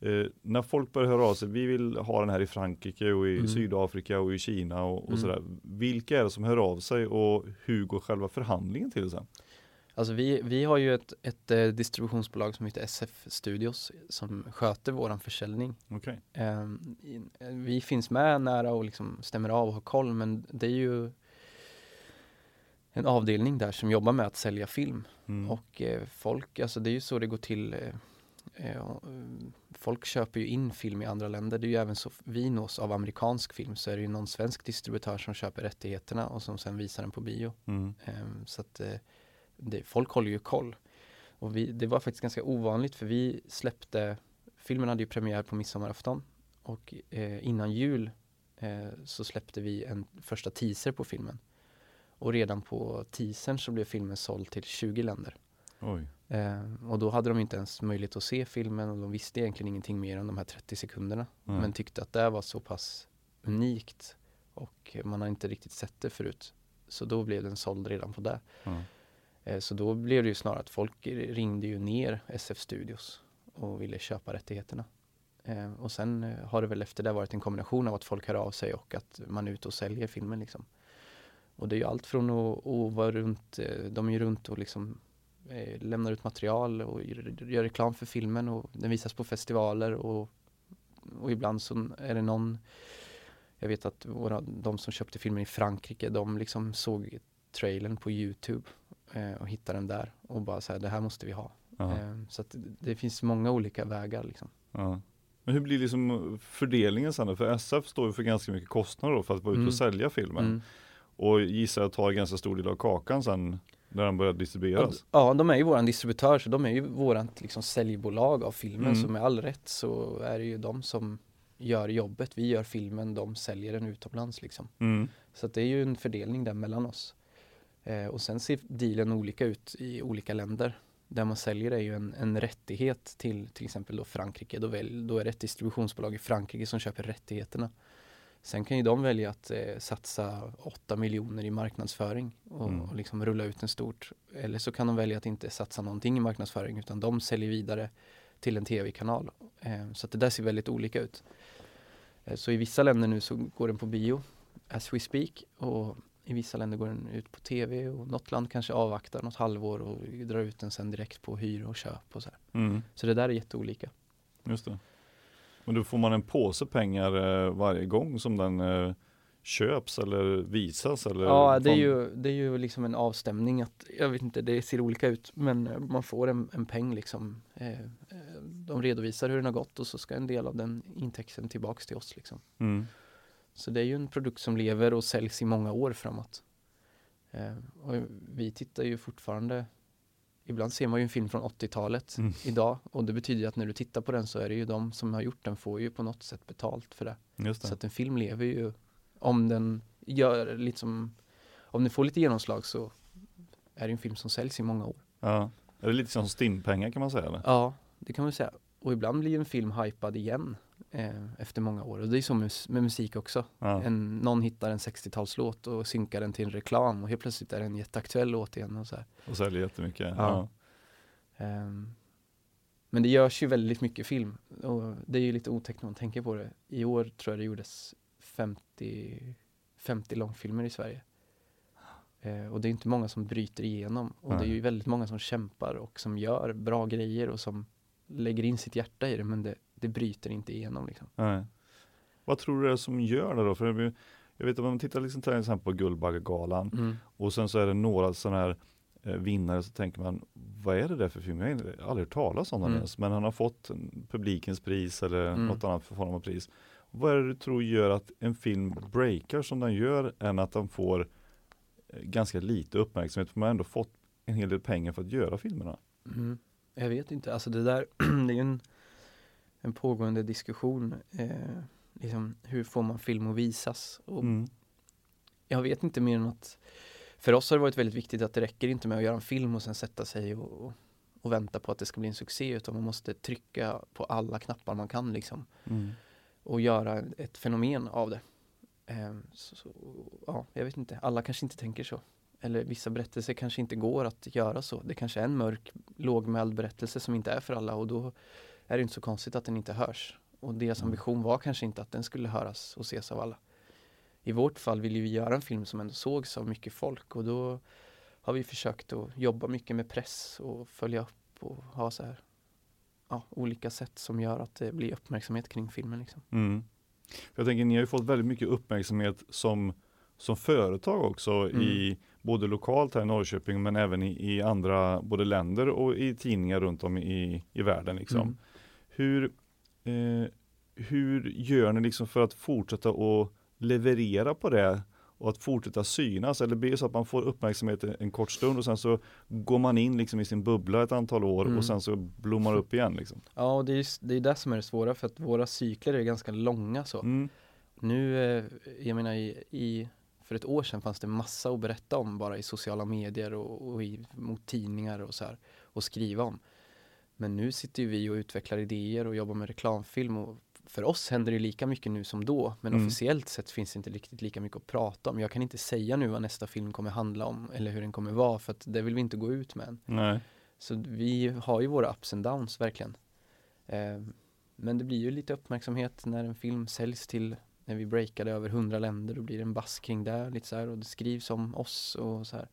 eh, när folk börjar höra av sig, vi vill ha den här i Frankrike och i Mm. Sydafrika och i Kina och, och Mm. sådär. Vilka är det som hör av sig och hur går själva förhandlingen till sen? Alltså vi, vi har ju ett, ett eh, distributionsbolag som heter SF Studios som sköter våran försäljning. Okej. Ehm, vi finns med nära och liksom stämmer av och har koll men det är ju en avdelning där som jobbar med att sälja film. Mm. Och eh, folk, alltså det är ju så det går till. Eh, folk köper ju in film i andra länder. Det är ju även så vi nås av amerikansk film så är det ju någon svensk distributör som köper rättigheterna och som sen visar den på bio. Mm. Ehm, Så att det, folk håller ju koll. Och vi, det var faktiskt ganska ovanligt för vi släppte, filmen hade ju premiär på midsommarafton och eh, innan jul eh, så släppte vi en första teaser på filmen. Och redan på teasern så blev filmen såld till 20 länder. Eh, och då hade de inte ens möjlighet att se filmen och de visste egentligen ingenting mer än de här 30 sekunderna. Nej. Men tyckte att det var så pass unikt och man har inte riktigt sett det förut. Så då blev den såld redan på det. Ja. Eh, så då blev det ju snarare att folk ringde ju ner SF Studios och ville köpa rättigheterna. Eh, och sen eh, har det väl efter det varit en kombination av att folk hör av sig och att man är ute och säljer filmen liksom. Och det är ju allt från att, att vara runt, de är ju runt och liksom lämnar ut material och gör gör reklam för filmen och den visas på festivaler och, och ibland så är det någon jag vet att våra, de som köpte filmen i Frankrike, de liksom såg trailern på Youtube eh, och hittade den där och bara så här, det här måste vi ha. Eh, så att det, finns många olika vägar liksom. Men hur blir liksom fördelningen sen då? För SF står ju för ganska mycket kostnader då för att vara ute Mm. och sälja filmen. Mm. Och gissar jag tar en ganska stor del av kakan sen när den börjar Ja, distribueras. ja, de är ju våran distributör så de är ju vårat liksom säljbolag av filmen Mm. så med all rätt så är det ju de som gör jobbet. Vi gör filmen, de säljer den utomlands liksom. Mm. Så att det är ju en fördelning där mellan oss. Eh, och sen ser dealen olika ut i olika länder. Där man säljer är ju en, en rättighet till till exempel då Frankrike. Då, väl, då är det ett distributionsbolag i Frankrike som köper rättigheterna. Sen kan ju de välja att eh, satsa 8 miljoner i marknadsföring och, Mm. och liksom rulla ut den stort. Eller så kan de välja att inte satsa någonting i marknadsföring utan de säljer vidare till en tv-kanal. Eh, så det där ser väldigt olika ut. Eh, så i vissa länder nu så går den på bio as we speak och i vissa länder går den ut på tv och något land kanske avvaktar något halvår och drar ut den sen direkt på hyr och köp och så här. Mm. Så det där är jätteolika. Just det. Men då får man en påse pengar eh, varje gång som den eh, köps eller visas eller? Ja, det är ju, det är ju liksom en avstämning att, jag vet inte, det ser olika ut men eh, man får en, en peng liksom. Eh, eh, de redovisar hur den har gått och så ska en del av den intäkten tillbaks till oss liksom. Mm. Så det är ju en produkt som lever och säljs i många år framåt. Eh, och vi tittar ju fortfarande Ibland ser man ju en film från 80-talet Mm. idag och det betyder ju att när du tittar på den så är det ju de som har gjort den får ju på något sätt betalt för det. Det. Så att en film lever ju om den gör liksom om den får lite genomslag så är det en film som säljs i många år. Ja. Är det lite som stimpengar kan man säga? Eller? Ja, det kan man säga. Och ibland blir ju en film hypad igen eh, efter många år och det är så med, med musik också. Ja. En, någon hittar en 60-talslåt och synkar den till en reklam och helt plötsligt är det en jätteaktuell låt igen och så här. Och säljer jättemycket. Ja. Ehm, men det görs ju väldigt mycket film och det är ju lite otäckt när man tänker på det. I år tror jag det gjordes 50, 50 långfilmer i Sverige. Eh, och det är inte många som bryter igenom och det är ju väldigt många som kämpar och som gör bra grejer och som lägger in sitt hjärta i det men det, det bryter inte igenom liksom. Nej. Vad tror du det är som gör det då? För jag vet att om man tittar liksom till exempel på Guldbaggegalan och sen så är det några sådana här eh, vinnare så tänker man vad är det där för film? Jag har aldrig hört talas om den Mm. ens men han har fått en publikens pris eller Mm. något annat form av pris. Vad är det du tror gör att en film breakar som den gör än att den får eh, ganska lite uppmärksamhet för man har ändå fått en hel del pengar för att göra filmerna. Mm. Jag vet inte, alltså det där, *clears throat* det är ju en, en pågående diskussion. Eh, liksom, hur får man film att visas? Och Mm. Jag vet inte mer än att för oss har det varit väldigt viktigt att det räcker inte med att göra en film och sen sätta sig och, och, vänta på att det ska bli en succé utan man måste trycka på alla knappar man kan liksom Mm. och göra ett fenomen av det. Eh, så, så, ja, jag vet inte, alla kanske inte tänker så. Eller vissa berättelser kanske inte går att göra så. Det kanske är en mörk, lågmäld berättelse som inte är för alla och då är det inte så konstigt att den inte hörs. Och deras Mm. ambition var kanske inte att den skulle höras och ses av alla. I vårt fall vill vi göra en film som ändå sågs av mycket folk och då har vi försökt att jobba mycket med press och följa upp och ha så här ja, olika sätt som gör att det blir uppmärksamhet kring filmen. Liksom. Mm. Jag tänker, ni har ju fått väldigt mycket uppmärksamhet som, som företag också Mm. i både lokalt här i Norrköping men även i, i andra både länder och i tidningar runt om i, i världen liksom. Mm. Hur, eh, hur gör ni liksom för att fortsätta att leverera på det och att fortsätta synas? Eller blir det så att man får uppmärksamhet en kort stund och sen så går man in liksom i sin bubbla ett antal år Mm. och sen så blommar upp igen liksom? Ja, och det är just, det är det som är det svåra för att våra cykler är ganska långa så. Mm. Nu, eh, jag menar i, i för ett år sedan fanns det massa att berätta om bara i sociala medier och, och i, mot tidningar och så här och skriva om. Men nu sitter ju vi och utvecklar idéer och jobbar med reklamfilm och för oss händer det lika mycket nu som då men Mm. officiellt sett finns det inte riktigt lika mycket att prata om. Jag kan inte säga nu vad nästa film kommer handla om eller hur den kommer vara för att det vill vi inte gå ut med än. Nej. Så vi har ju våra ups and downs verkligen. Eh, men det blir ju lite uppmärksamhet när en film säljs till när vi breakade över hundra länder då blir det en bass kring det lite så här och det skrivs om oss och så här.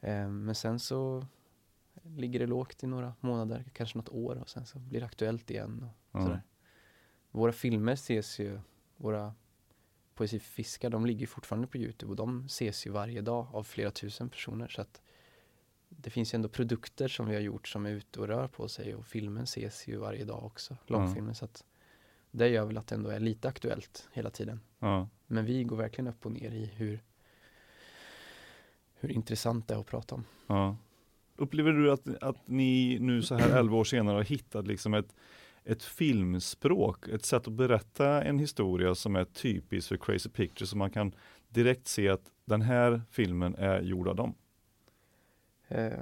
Eh, men sen så ligger det lågt i några månader, kanske något år och sen så blir det aktuellt igen och Ja. sådär. Våra filmer ses ju, våra poesifiskar, de ligger fortfarande på Youtube och de ses ju varje dag av flera tusen personer så att det finns ju ändå produkter som vi har gjort som är ute och rör på sig och filmen ses ju varje dag också, långfilmen så att det gör väl att det ändå är lite aktuellt hela tiden. Ja. Men vi går verkligen upp och ner i hur hur intressant det är att prata om. Ja. Upplever du att, att ni nu så här 11 år senare har hittat liksom ett, ett filmspråk, ett sätt att berätta en historia som är typiskt för Crazy Pictures, så man kan direkt se att den här filmen är gjord av dem? Eh,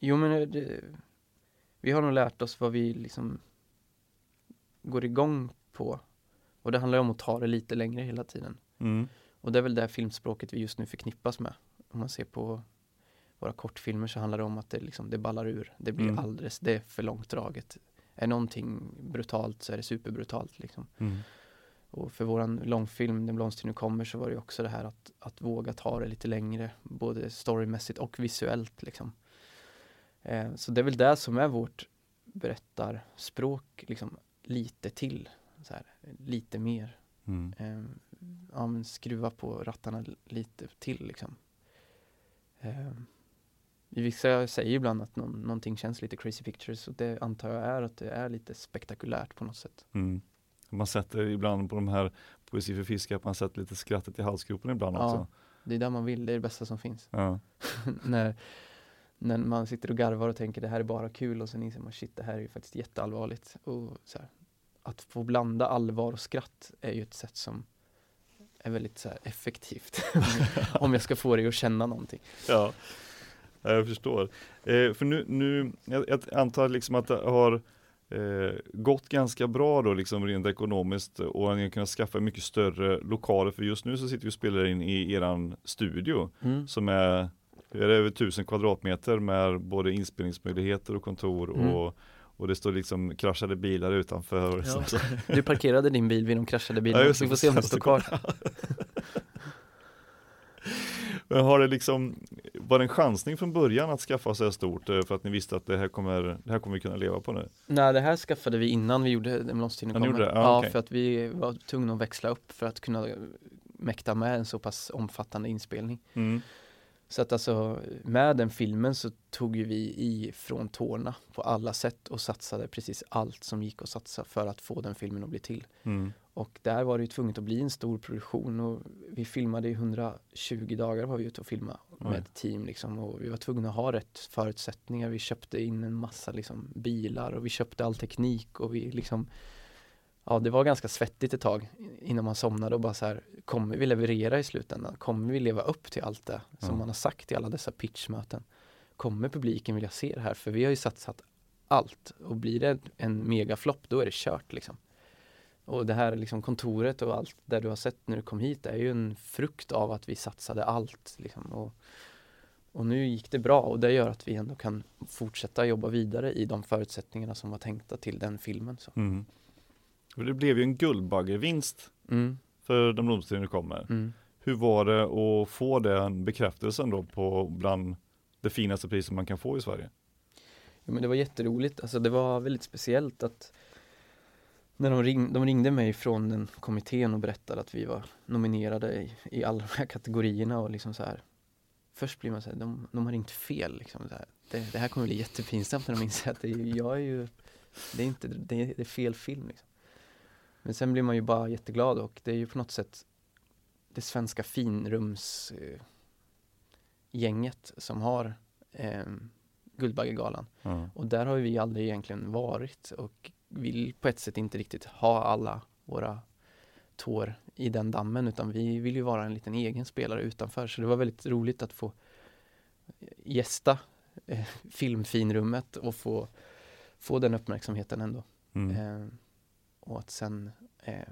jo men eh, det, vi har nog lärt oss vad vi liksom går igång på. Och det handlar om att ta det lite längre hela tiden. Mm. Och det är väl det filmspråket vi just nu förknippas med. Om man ser på våra kortfilmer så handlar det om att det, liksom, det ballar ur. Det blir Mm. alldeles, det är för långt draget. Är någonting brutalt så är det superbrutalt liksom. Mm. Och för våran långfilm, Den blomster nu kommer, så var det också det här att, att våga ta det lite längre, både storymässigt och visuellt liksom. Eh, så det är väl det som är vårt berättarspråk, liksom lite till, så här, lite mer. Mm. Eh, ja, skruva på rattarna lite till liksom. Eh, vissa säger ibland att någon, någonting känns lite crazy pictures och det antar jag är att det är lite spektakulärt på något sätt. Mm. Man sätter ibland på de här poesi för fiskar, att man sätter lite skrattet i halsgropen ibland Ja. också. Det är där man vill, det är det bästa som finns. Ja. *laughs* när, när man sitter och garvar och tänker det här är bara kul och sen inser man shit det här är ju faktiskt jätteallvarligt. Och så här, att få blanda allvar och skratt är ju ett sätt som är väldigt så effektivt. *laughs* om jag ska få dig att känna någonting. Ja, Ja, jag förstår. Eh, för nu, nu jag, jag antar liksom att det har eh, gått ganska bra då liksom rent ekonomiskt och ni har kunnat skaffa mycket större lokaler för just nu så sitter vi och spelar in i eran studio Mm. som är, är över tusen kvadratmeter med både inspelningsmöjligheter och kontor Mm. och, och det står liksom kraschade bilar utanför. Ja. Du parkerade din bil vid de kraschade Ja, bilarna. det, Vi får se om det står kvar. *laughs* Men har det liksom, var det en chansning från början att skaffa så här stort eh, för att ni visste att det här kommer, det här kommer vi kunna leva på nu? Nej, det här skaffade vi innan vi gjorde Den kommer. gjorde det? Ja, Ja, okej. för att vi var tvungna att växla upp för att kunna mäkta med en så pass omfattande inspelning. Mm. Så att alltså med den filmen så tog ju vi i från tårna på alla sätt och satsade precis allt som gick att satsa för att få den filmen att bli till. Mm. Och där var det ju tvunget att bli en stor produktion och vi filmade i 120 dagar var vi ute och filmade med ett team liksom och vi var tvungna att ha rätt förutsättningar. Vi köpte in en massa liksom bilar och vi köpte all teknik och vi liksom Ja, det var ganska svettigt ett tag innan man somnade och bara så här, kommer vi leverera i slutändan? Kommer vi leva upp till allt det som Ja. man har sagt i alla dessa pitchmöten? Kommer publiken vilja se det här? För vi har ju satsat allt och blir det en megaflopp då är det kört liksom. Och det här liksom kontoret och allt där du har sett när du kom hit är ju en frukt av att vi satsade allt liksom. och, och nu gick det bra och det gör att vi ändå kan fortsätta jobba vidare i de förutsättningarna som var tänkta till den filmen. Så. Mm. Och det blev ju en Guldbaggevinst Mm, för de blomsterna kommer. mm. Hur var det att få den bekräftelsen då på bland det finaste priset man kan få i Sverige? Jo, men det var jätteroligt, alltså det var väldigt speciellt att när de, ring, de ringde mig från den kommittén och berättade att vi var nominerade i, i alla de här kategorierna och liksom så här Först blir man så här, de, de har ringt fel liksom så här. Det, det här kommer bli jättepinsamt när de inser att det, jag är ju det är inte, det är, det är fel film liksom. Men sen blir man ju bara jätteglad och det är ju på något sätt det svenska finrums eh, som har eh, Guldbaggegalan. Ja. Och där har vi aldrig egentligen varit och vill på ett sätt inte riktigt ha alla våra tår i den dammen utan vi vill ju vara en liten egen spelare utanför. Så det var väldigt roligt att få gästa eh, filmfinrummet och få, få den uppmärksamheten ändå. Mm. Eh, och att sen eh,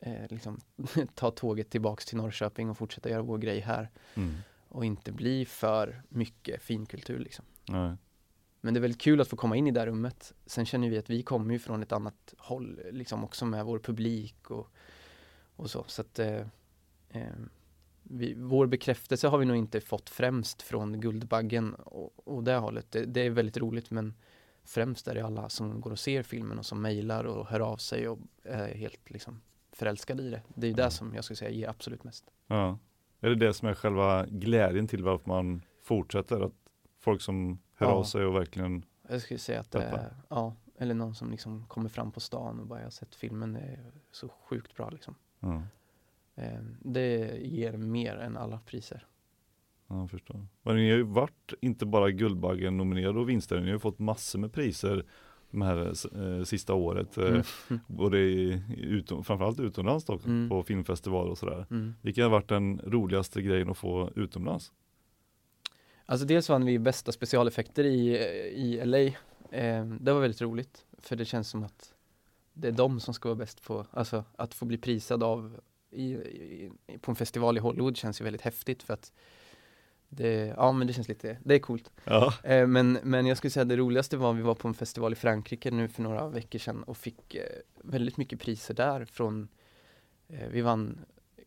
eh, liksom *laughs* ta tåget tillbaks till Norrköping och fortsätta göra vår grej här Mm. och inte bli för mycket finkultur liksom. Nej. Men det är väldigt kul att få komma in i det här rummet. Sen känner vi att vi kommer ju från ett annat håll, liksom också med vår publik och, och så. Så att eh, eh, vi, vår bekräftelse har vi nog inte fått främst från Guldbaggen och, och det hållet. Det, det är väldigt roligt men främst är det alla som går och ser filmen och som mejlar och hör av sig och är helt liksom förälskade i det. Det är ju det som jag skulle säga ger absolut mest. Ja. Är det det som är själva glädjen till varför man fortsätter? Att folk som hör Ja. av sig och verkligen Jag skulle säga att det är, ja, eller någon som liksom kommer fram på stan och bara jag har sett filmen, det är så sjukt bra liksom. Ja, Eh, Det ger mer än alla priser. Ja, jag förstår. Men ni har ju varit inte bara Guldbaggen nominerade och vinster, ni har ju fått massor med priser de här eh, sista året. Eh, Mm. *laughs* Både i utom, framförallt utomlands då, Mm. på filmfestivaler och sådär. Mm. Vilken har varit den roligaste grejen att få utomlands? Alltså dels vann vi bästa specialeffekter i, i LA. Eh, det var väldigt roligt, för det känns som att det är de som ska vara bäst på, alltså att få bli prisad av i, i, på en festival i Hollywood känns ju väldigt häftigt för att det, ja men det känns lite, det är coolt. Ja. Eh, men, men jag skulle säga det roligaste var vi var på en festival i Frankrike nu för några veckor sedan och fick eh, väldigt mycket priser där från, eh, vi vann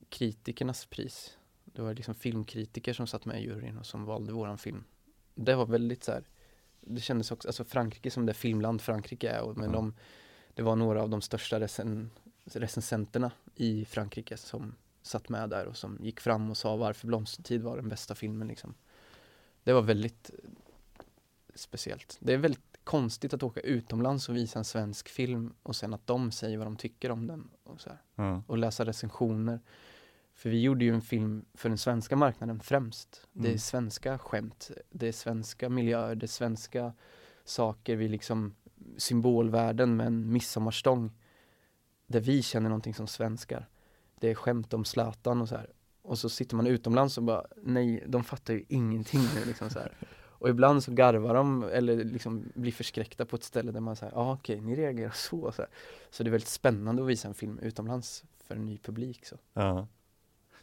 kritikernas pris. Det var liksom filmkritiker som satt med i juryn och som valde våran film. Det var väldigt så här, det kändes också, alltså Frankrike som det filmland Frankrike är och men de, det var några av de största recen, recensenterna i Frankrike som satt med där och som gick fram och sa varför Blomstertid var den bästa filmen liksom. Det var väldigt speciellt. Det är väldigt konstigt att åka utomlands och visa en svensk film och sen att de säger vad de tycker om den och, så Ja. och läsa recensioner. För vi gjorde ju en film för den svenska marknaden främst. Det är Mm. svenska skämt, det är svenska miljöer, det är svenska saker, vi liksom symbolvärden med en midsommarstång där vi känner någonting som svenskar. Det är skämt om Zlatan och så här. Och så sitter man utomlands och bara, nej, de fattar ju ingenting nu liksom så här. Och ibland så garvar de eller liksom blir förskräckta på ett ställe där man säger, ja ah, okej, ni reagerar så, så här. Så det är väldigt spännande att visa en film utomlands för en ny publik så. Ja.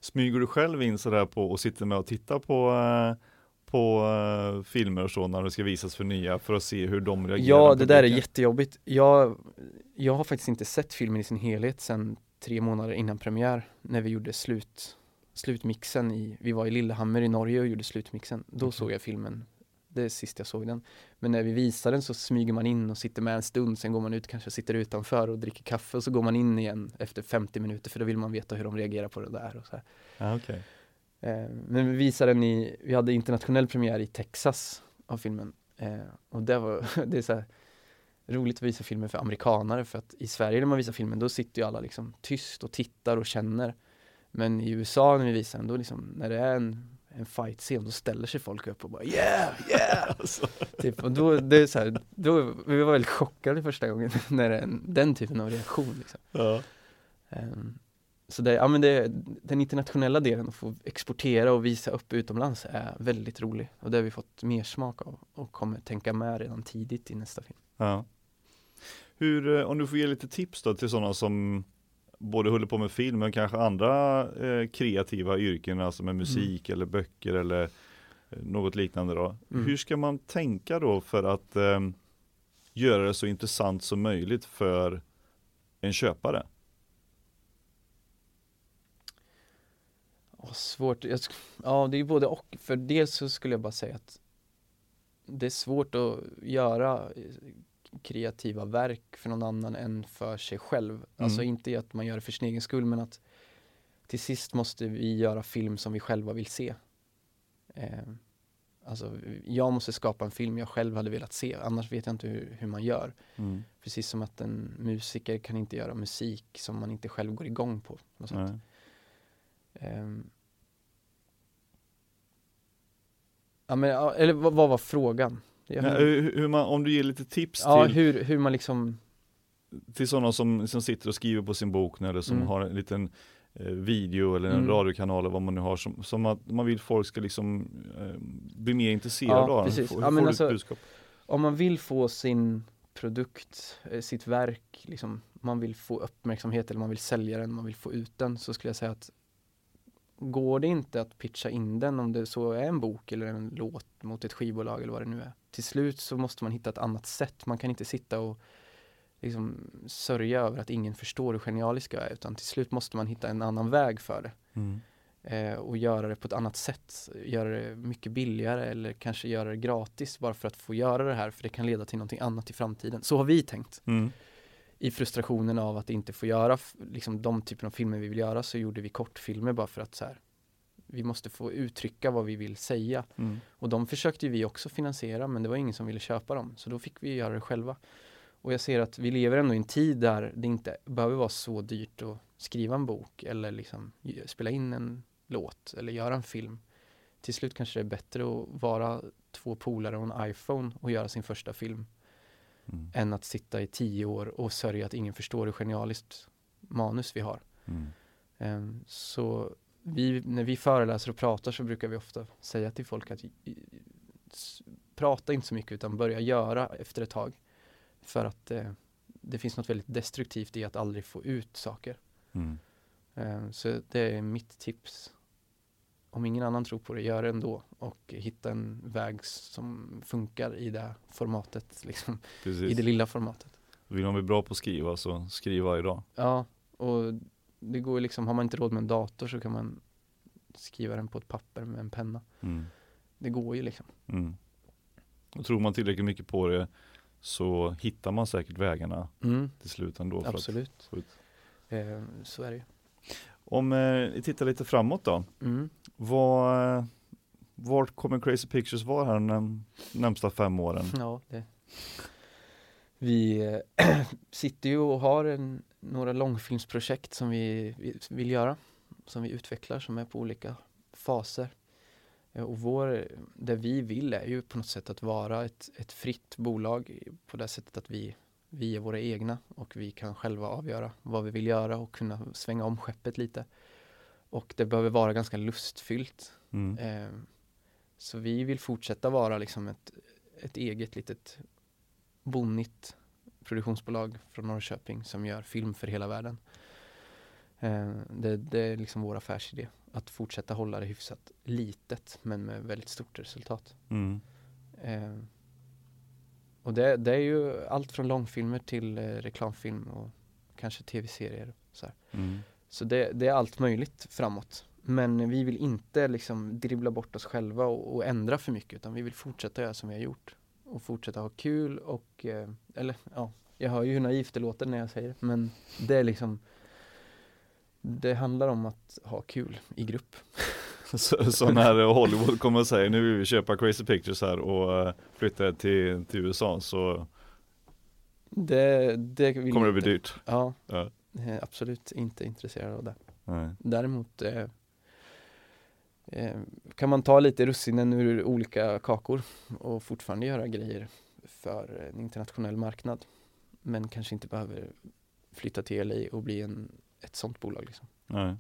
Smyger du själv in sådär på och sitter med och tittar på, eh, på eh, filmer och så när det ska visas för nya för att se hur de reagerar? Ja, det där är jättejobbigt. Jag, jag har faktiskt inte sett filmen i sin helhet sedan tre månader innan premiär när vi gjorde slut, slutmixen i, vi var i Lillehammer i Norge och gjorde slutmixen. Då Okej. såg jag filmen, det är sist jag såg den. Men när vi visar den så smyger man in och sitter med en stund, sen går man ut kanske sitter utanför och dricker kaffe och så går man in igen efter 50 minuter för då vill man veta hur de reagerar på det där och så här. Ja, okej. Eh, men vi visade den i, vi hade internationell premiär i Texas av filmen. Eh, och det var, *laughs* det är så här roligt att visa filmer för amerikanare för att i Sverige när man visar filmen då sitter ju alla liksom tyst och tittar och känner. Men i USA när vi visar den då liksom, när det är en, en fight-scen då ställer sig folk upp och bara yeah, yeah! *laughs* Alltså. typ, och då, det är så här, då, vi var väldigt chockade första gången *laughs* när det är en, den typen av reaktion liksom. Ja. Ehm, Så det, ja men det, den internationella delen att få exportera och visa upp utomlands är väldigt rolig och det har vi fått mer smak av och kommer tänka med redan tidigt i nästa film. Ja. Hur, eh, om du får ge lite tips då till sådana som både håller på med film men kanske andra eh, kreativa yrken, alltså med musik eller böcker eller eh, något liknande då. Mm. Hur ska man tänka då för att eh, göra det så intressant som möjligt för en köpare? Ja, svårt, jag, ja det är både och, för dels så skulle jag bara säga att det är svårt att göra eh, kreativa verk för någon annan än för sig själv. Alltså Mm. inte i att man gör det för sin egen skull men att till sist måste vi göra film som vi själva vill se. Eh, Alltså jag måste skapa en film jag själv hade velat se, annars vet jag inte hur, hur man gör. Mm. Precis som att en musiker kan inte göra musik som man inte själv går igång på. något. Nej. Ehm. Ja men, eller vad, vad var frågan? Jag, Ja, hur, hur man, om du ger lite tips ja, till, hur, hur man liksom, till sådana som, som sitter och skriver på sin bok nu, eller som Mm. har en liten eh, video eller en Mm. radiokanal eller vad man nu har som, som att man vill folk ska liksom eh, bli mer intresserade Ja, av precis. Hur Ja, men alltså- budskap? om man vill få sin produkt, eh, sitt verk, liksom, man vill få uppmärksamhet eller man vill sälja den, man vill få ut den, så skulle jag säga att går det inte att pitcha in den, om det så är en bok eller en låt mot ett skivbolag eller vad det nu är. Till slut så måste man hitta ett annat sätt. Man kan inte sitta och liksom sörja över att ingen förstår hur genialisk jag är, utan till slut måste man hitta en annan väg för det. Mm. eh, och göra det på ett annat sätt. Göra det mycket billigare eller kanske göra det gratis bara för att få göra det här för det kan leda till någonting annat i framtiden. Så har vi tänkt. Mm. I frustrationen av att inte få göra liksom de typer av filmer vi vill göra så gjorde vi kortfilmer bara för att så här, vi måste få uttrycka vad vi vill säga. Mm. Och de försökte vi också finansiera men det var ingen som ville köpa dem så då fick vi göra det själva. Och jag ser att vi lever ändå i en tid där det inte behöver vara så dyrt att skriva en bok eller liksom spela in en låt eller göra en film. Till slut kanske det är bättre att vara två polare och en iPhone och göra sin första film Mm. än att sitta i tio år och sörja att ingen förstår hur genialiskt manus vi har. Mm. Ehm, Så vi, när vi föreläser och pratar så brukar vi ofta säga till folk att prata inte så mycket utan börja göra efter ett tag. För att eh, det finns något väldigt destruktivt i att aldrig få ut saker. Mm. Ehm, Så det är mitt tips. Om ingen annan tror på det, gör det ändå och hitta en väg som funkar i det formatet, *laughs* liksom, i det lilla formatet. Vill man bli bra på att skriva så skriv varje dag. Ja, och det går ju liksom, har man inte råd med en dator så kan man skriva den på ett papper med en penna. Mm. Det går ju liksom. Mm. Och tror man tillräckligt mycket på det så hittar man säkert vägarna till slut ändå. För att, Absolut. få ut. Eh, så är det ju. om eh, vi tittar lite framåt då. Mm. Vad, eh, vart kommer Crazy Pictures vara här de närmsta fem åren? Ja, det. Vi eh, *clears throat* sitter ju och har en, några långfilmsprojekt som vi, vi vill göra. Som vi utvecklar som är på olika faser. Eh, Och vår, det vi vill är ju på något sätt att vara ett, ett fritt bolag på det sättet att vi, vi är våra egna och vi kan själva avgöra vad vi vill göra och kunna svänga om skeppet lite. Och det behöver vara ganska lustfyllt. Mm. Eh, så vi vill fortsätta vara liksom ett, ett eget litet bonnigt produktionsbolag från Norrköping som gör film för hela världen. Eh, det, det är liksom vår affärsidé. Att fortsätta hålla det hyfsat litet men med väldigt stort resultat. Mm. Eh, och det, det är ju allt från långfilmer till eh, reklamfilm och kanske tv-serier. Så. Mm. så det, det är allt möjligt framåt. Men vi vill inte liksom dribbla bort oss själva och, och ändra för mycket utan vi vill fortsätta göra som vi har gjort. Och fortsätta ha kul och, eh, eller ja, jag hör ju hur naivt det låter när jag säger det men det är liksom Det handlar om att ha kul i grupp. *laughs* Så, så när Hollywood kommer och säger nu vill vi köpa Crazy Pictures här och eh, flytta till, till USA så Det, det kommer det bli dyrt. Ja, Ja. eh, absolut inte intresserad av det. Nej. Däremot eh, kan man ta lite russinen ur olika kakor och fortfarande göra grejer för en internationell marknad. Men kanske inte behöver flytta till LA och bli en, ett sånt bolag. Liksom. Nej.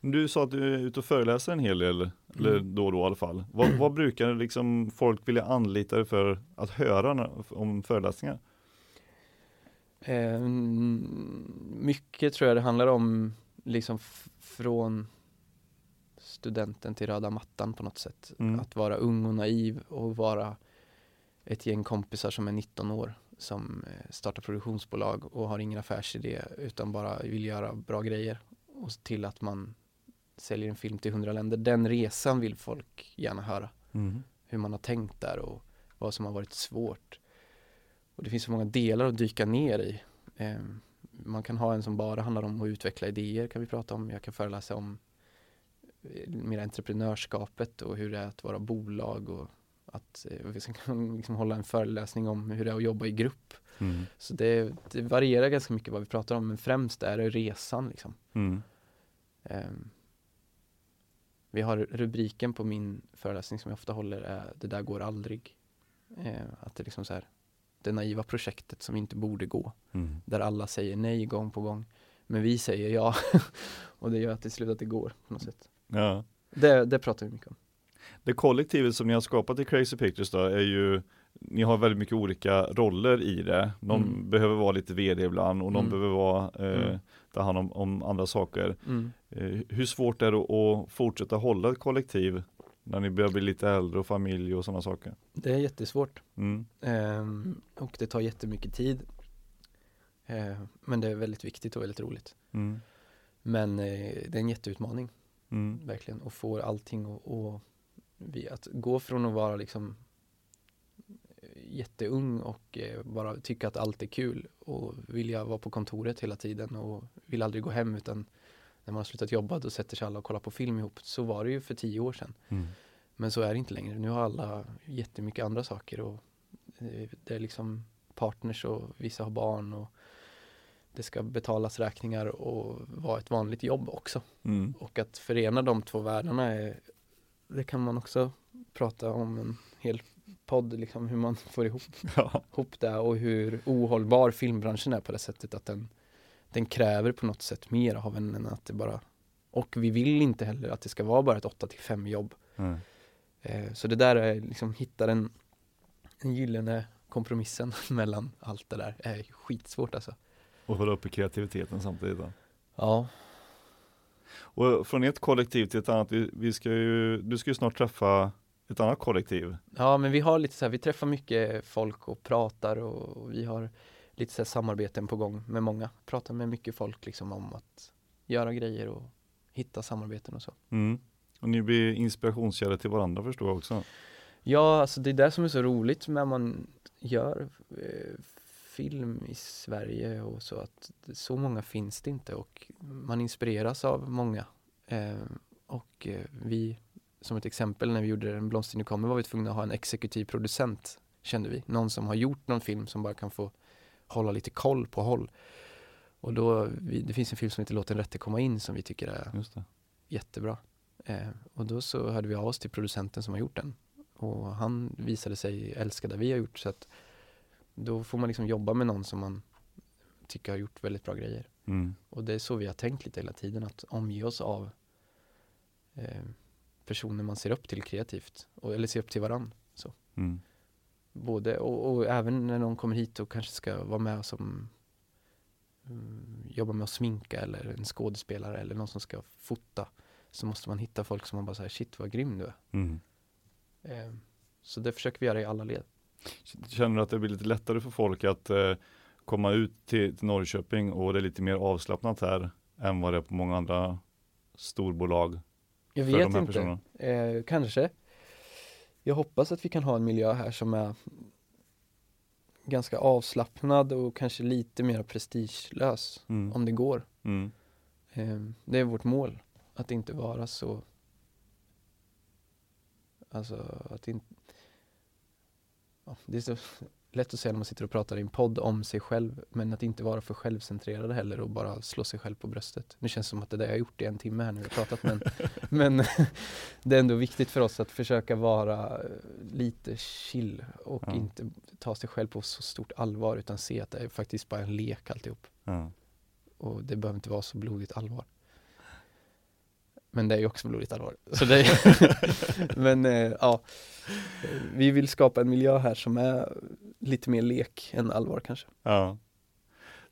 Du sa att du är ute och föreläser en hel del, eller Mm. då och då i alla fall. Vad, vad brukar liksom folk vilja anlita dig för att höra om föreläsningar? Eh, mycket tror jag det handlar om liksom från studenten till röda mattan på något sätt. Mm. Att vara ung och naiv och vara ett gäng kompisar som är 19 år som eh, startar produktionsbolag och har ingen affärsidé utan bara vill göra bra grejer och till att man säljer en film till 100 länder. Den resan vill folk gärna höra. Mm. Hur man har tänkt där och vad som har varit svårt. Och det finns så många delar att dyka ner i. Eh, man kan ha en som bara handlar om att utveckla idéer kan vi prata om. Jag kan föreläsa om mer entreprenörskapet och hur det är att vara bolag och att eh, vi kan *laughs* liksom hålla en föreläsning om hur det är att jobba i grupp. Mm. Så det, det varierar ganska mycket vad vi pratar om men främst är det resan liksom. Mm. Ehm, vi har rubriken på min föreläsning som jag ofta håller är Det där går aldrig. Eh, att det är liksom så här det naiva projektet som inte borde gå. Mm. Där alla säger nej gång på gång. Men vi säger ja. *laughs* och det gör att det slutar att det går på något sätt. Ja. Det, det pratar vi mycket om. Det kollektivet som ni har skapat i Crazy Pictures då är ju Ni har väldigt mycket olika roller i det. Någon Mm. behöver vara lite vd ibland och någon Mm. behöver vara eh, Mm. ta hand om, om andra saker. Mm. Eh, hur svårt är det att fortsätta hålla ett kollektiv när ni börjar bli lite äldre och familj och sådana saker? Det är jättesvårt. Mm. Ehm, och det tar jättemycket tid. Ehm, men det är väldigt viktigt och väldigt roligt. Men eh, det är en jätteutmaning. Mm. verkligen och får allting och, och vi, att gå från att vara liksom jätteung och eh, bara tycka att allt är kul och vilja vara på kontoret hela tiden och vill aldrig gå hem utan när man har slutat jobba då sätter sig alla och kollar på film ihop. Så var det ju för tio år sedan. Mm. Men så är det inte längre. Nu har alla jättemycket andra saker och eh, det är liksom partners och vissa har barn och det ska betalas räkningar och vara ett vanligt jobb också. Mm. Och att förena de två världarna är, det kan man också prata om en hel podd, liksom hur man får ihop, *laughs* Ja. ihop det och hur ohållbar filmbranschen är på det sättet att den, den kräver på något sätt mer av en än att det bara, och vi vill inte heller att det ska vara bara ett 8 till 5 jobb. Mm. Eh, så det där är liksom, hitta den, den gyllene kompromissen *laughs* mellan allt det där är skitsvårt alltså. Och hålla uppe kreativiteten samtidigt. Då. Ja, Och från ett kollektiv till ett annat, vi, vi ska ju, du ska ju snart träffa ett annat kollektiv. Ja, men vi har lite så här, vi träffar mycket folk och pratar och vi har lite så här samarbeten på gång med många. Pratar med mycket folk liksom om att göra grejer och hitta samarbeten och så. Mm. Och ni blir inspirationskällor till varandra förstår jag också. Ja, alltså det är det som är så roligt när man gör eh, film i Sverige och så att så många finns det inte och man inspireras av många. Eh, och eh, vi, som ett exempel när vi gjorde En blomster nu kommer var vi tvungna att ha en exekutiv producent kände vi. Någon som har gjort någon film som bara kan få hålla lite koll på håll. Och då, vi, det finns en film som heter Låt den rätte komma in som vi tycker är jättebra. Eh, och då så hörde vi av oss till producenten som har gjort den. Och han visade sig älska det vi har gjort så att då får man liksom jobba med någon som man tycker har gjort väldigt bra grejer. Mm. Och det är så vi har tänkt lite hela tiden att omge oss av eh, personer man ser upp till kreativt. Och, eller ser upp till varann. Mm. Både, och, och även när någon kommer hit och kanske ska vara med som mm, jobbar med att sminka eller en skådespelare eller någon som ska fota så måste man hitta folk som man bara säger shit vad grym du är. Mm. Eh, så det försöker vi göra i alla led. Känner du att det blir lite lättare för folk att eh, komma ut till, till Norrköping och det är lite mer avslappnat här än vad det är på många andra storbolag Jag vet inte. Eh, kanske. Jag hoppas att vi kan ha en miljö här som är ganska avslappnad och kanske lite mer prestigelös Mm. om det går. Mm. Eh, det är vårt mål. Att inte vara så Alltså att inte Det är så lätt att säga när man sitter och pratar i en podd om sig själv men att inte vara för självcentrerad heller och bara slå sig själv på bröstet. Nu känns det som att det är det jag har gjort i en timme här nu jag pratat men, *laughs* men *laughs* det är ändå viktigt för oss att försöka vara eh, lite chill och Ja. inte ta sig själv på så stort allvar utan se att det är faktiskt bara en lek alltihop. Ja. Och det behöver inte vara så blodigt allvar. Men det är ju också blodigt allvar. Så det är, *laughs* men eh, ja, vi vill skapa en miljö här som är lite mer lek än allvar kanske. Ja.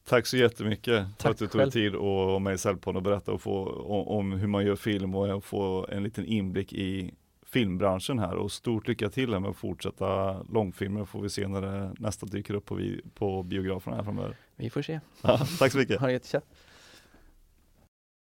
Tack så jättemycket för Tack att du tog själv. tid att vara med i Cellpodden och berätta och få, om, om hur man gör film och få en liten inblick i filmbranschen här och stort lycka till här med att fortsätta långfilmer får vi se när det nästa dyker upp på, vi, på biograferna här framöver. Vi får se. Ja, tack så mycket. Ha det jättetjena.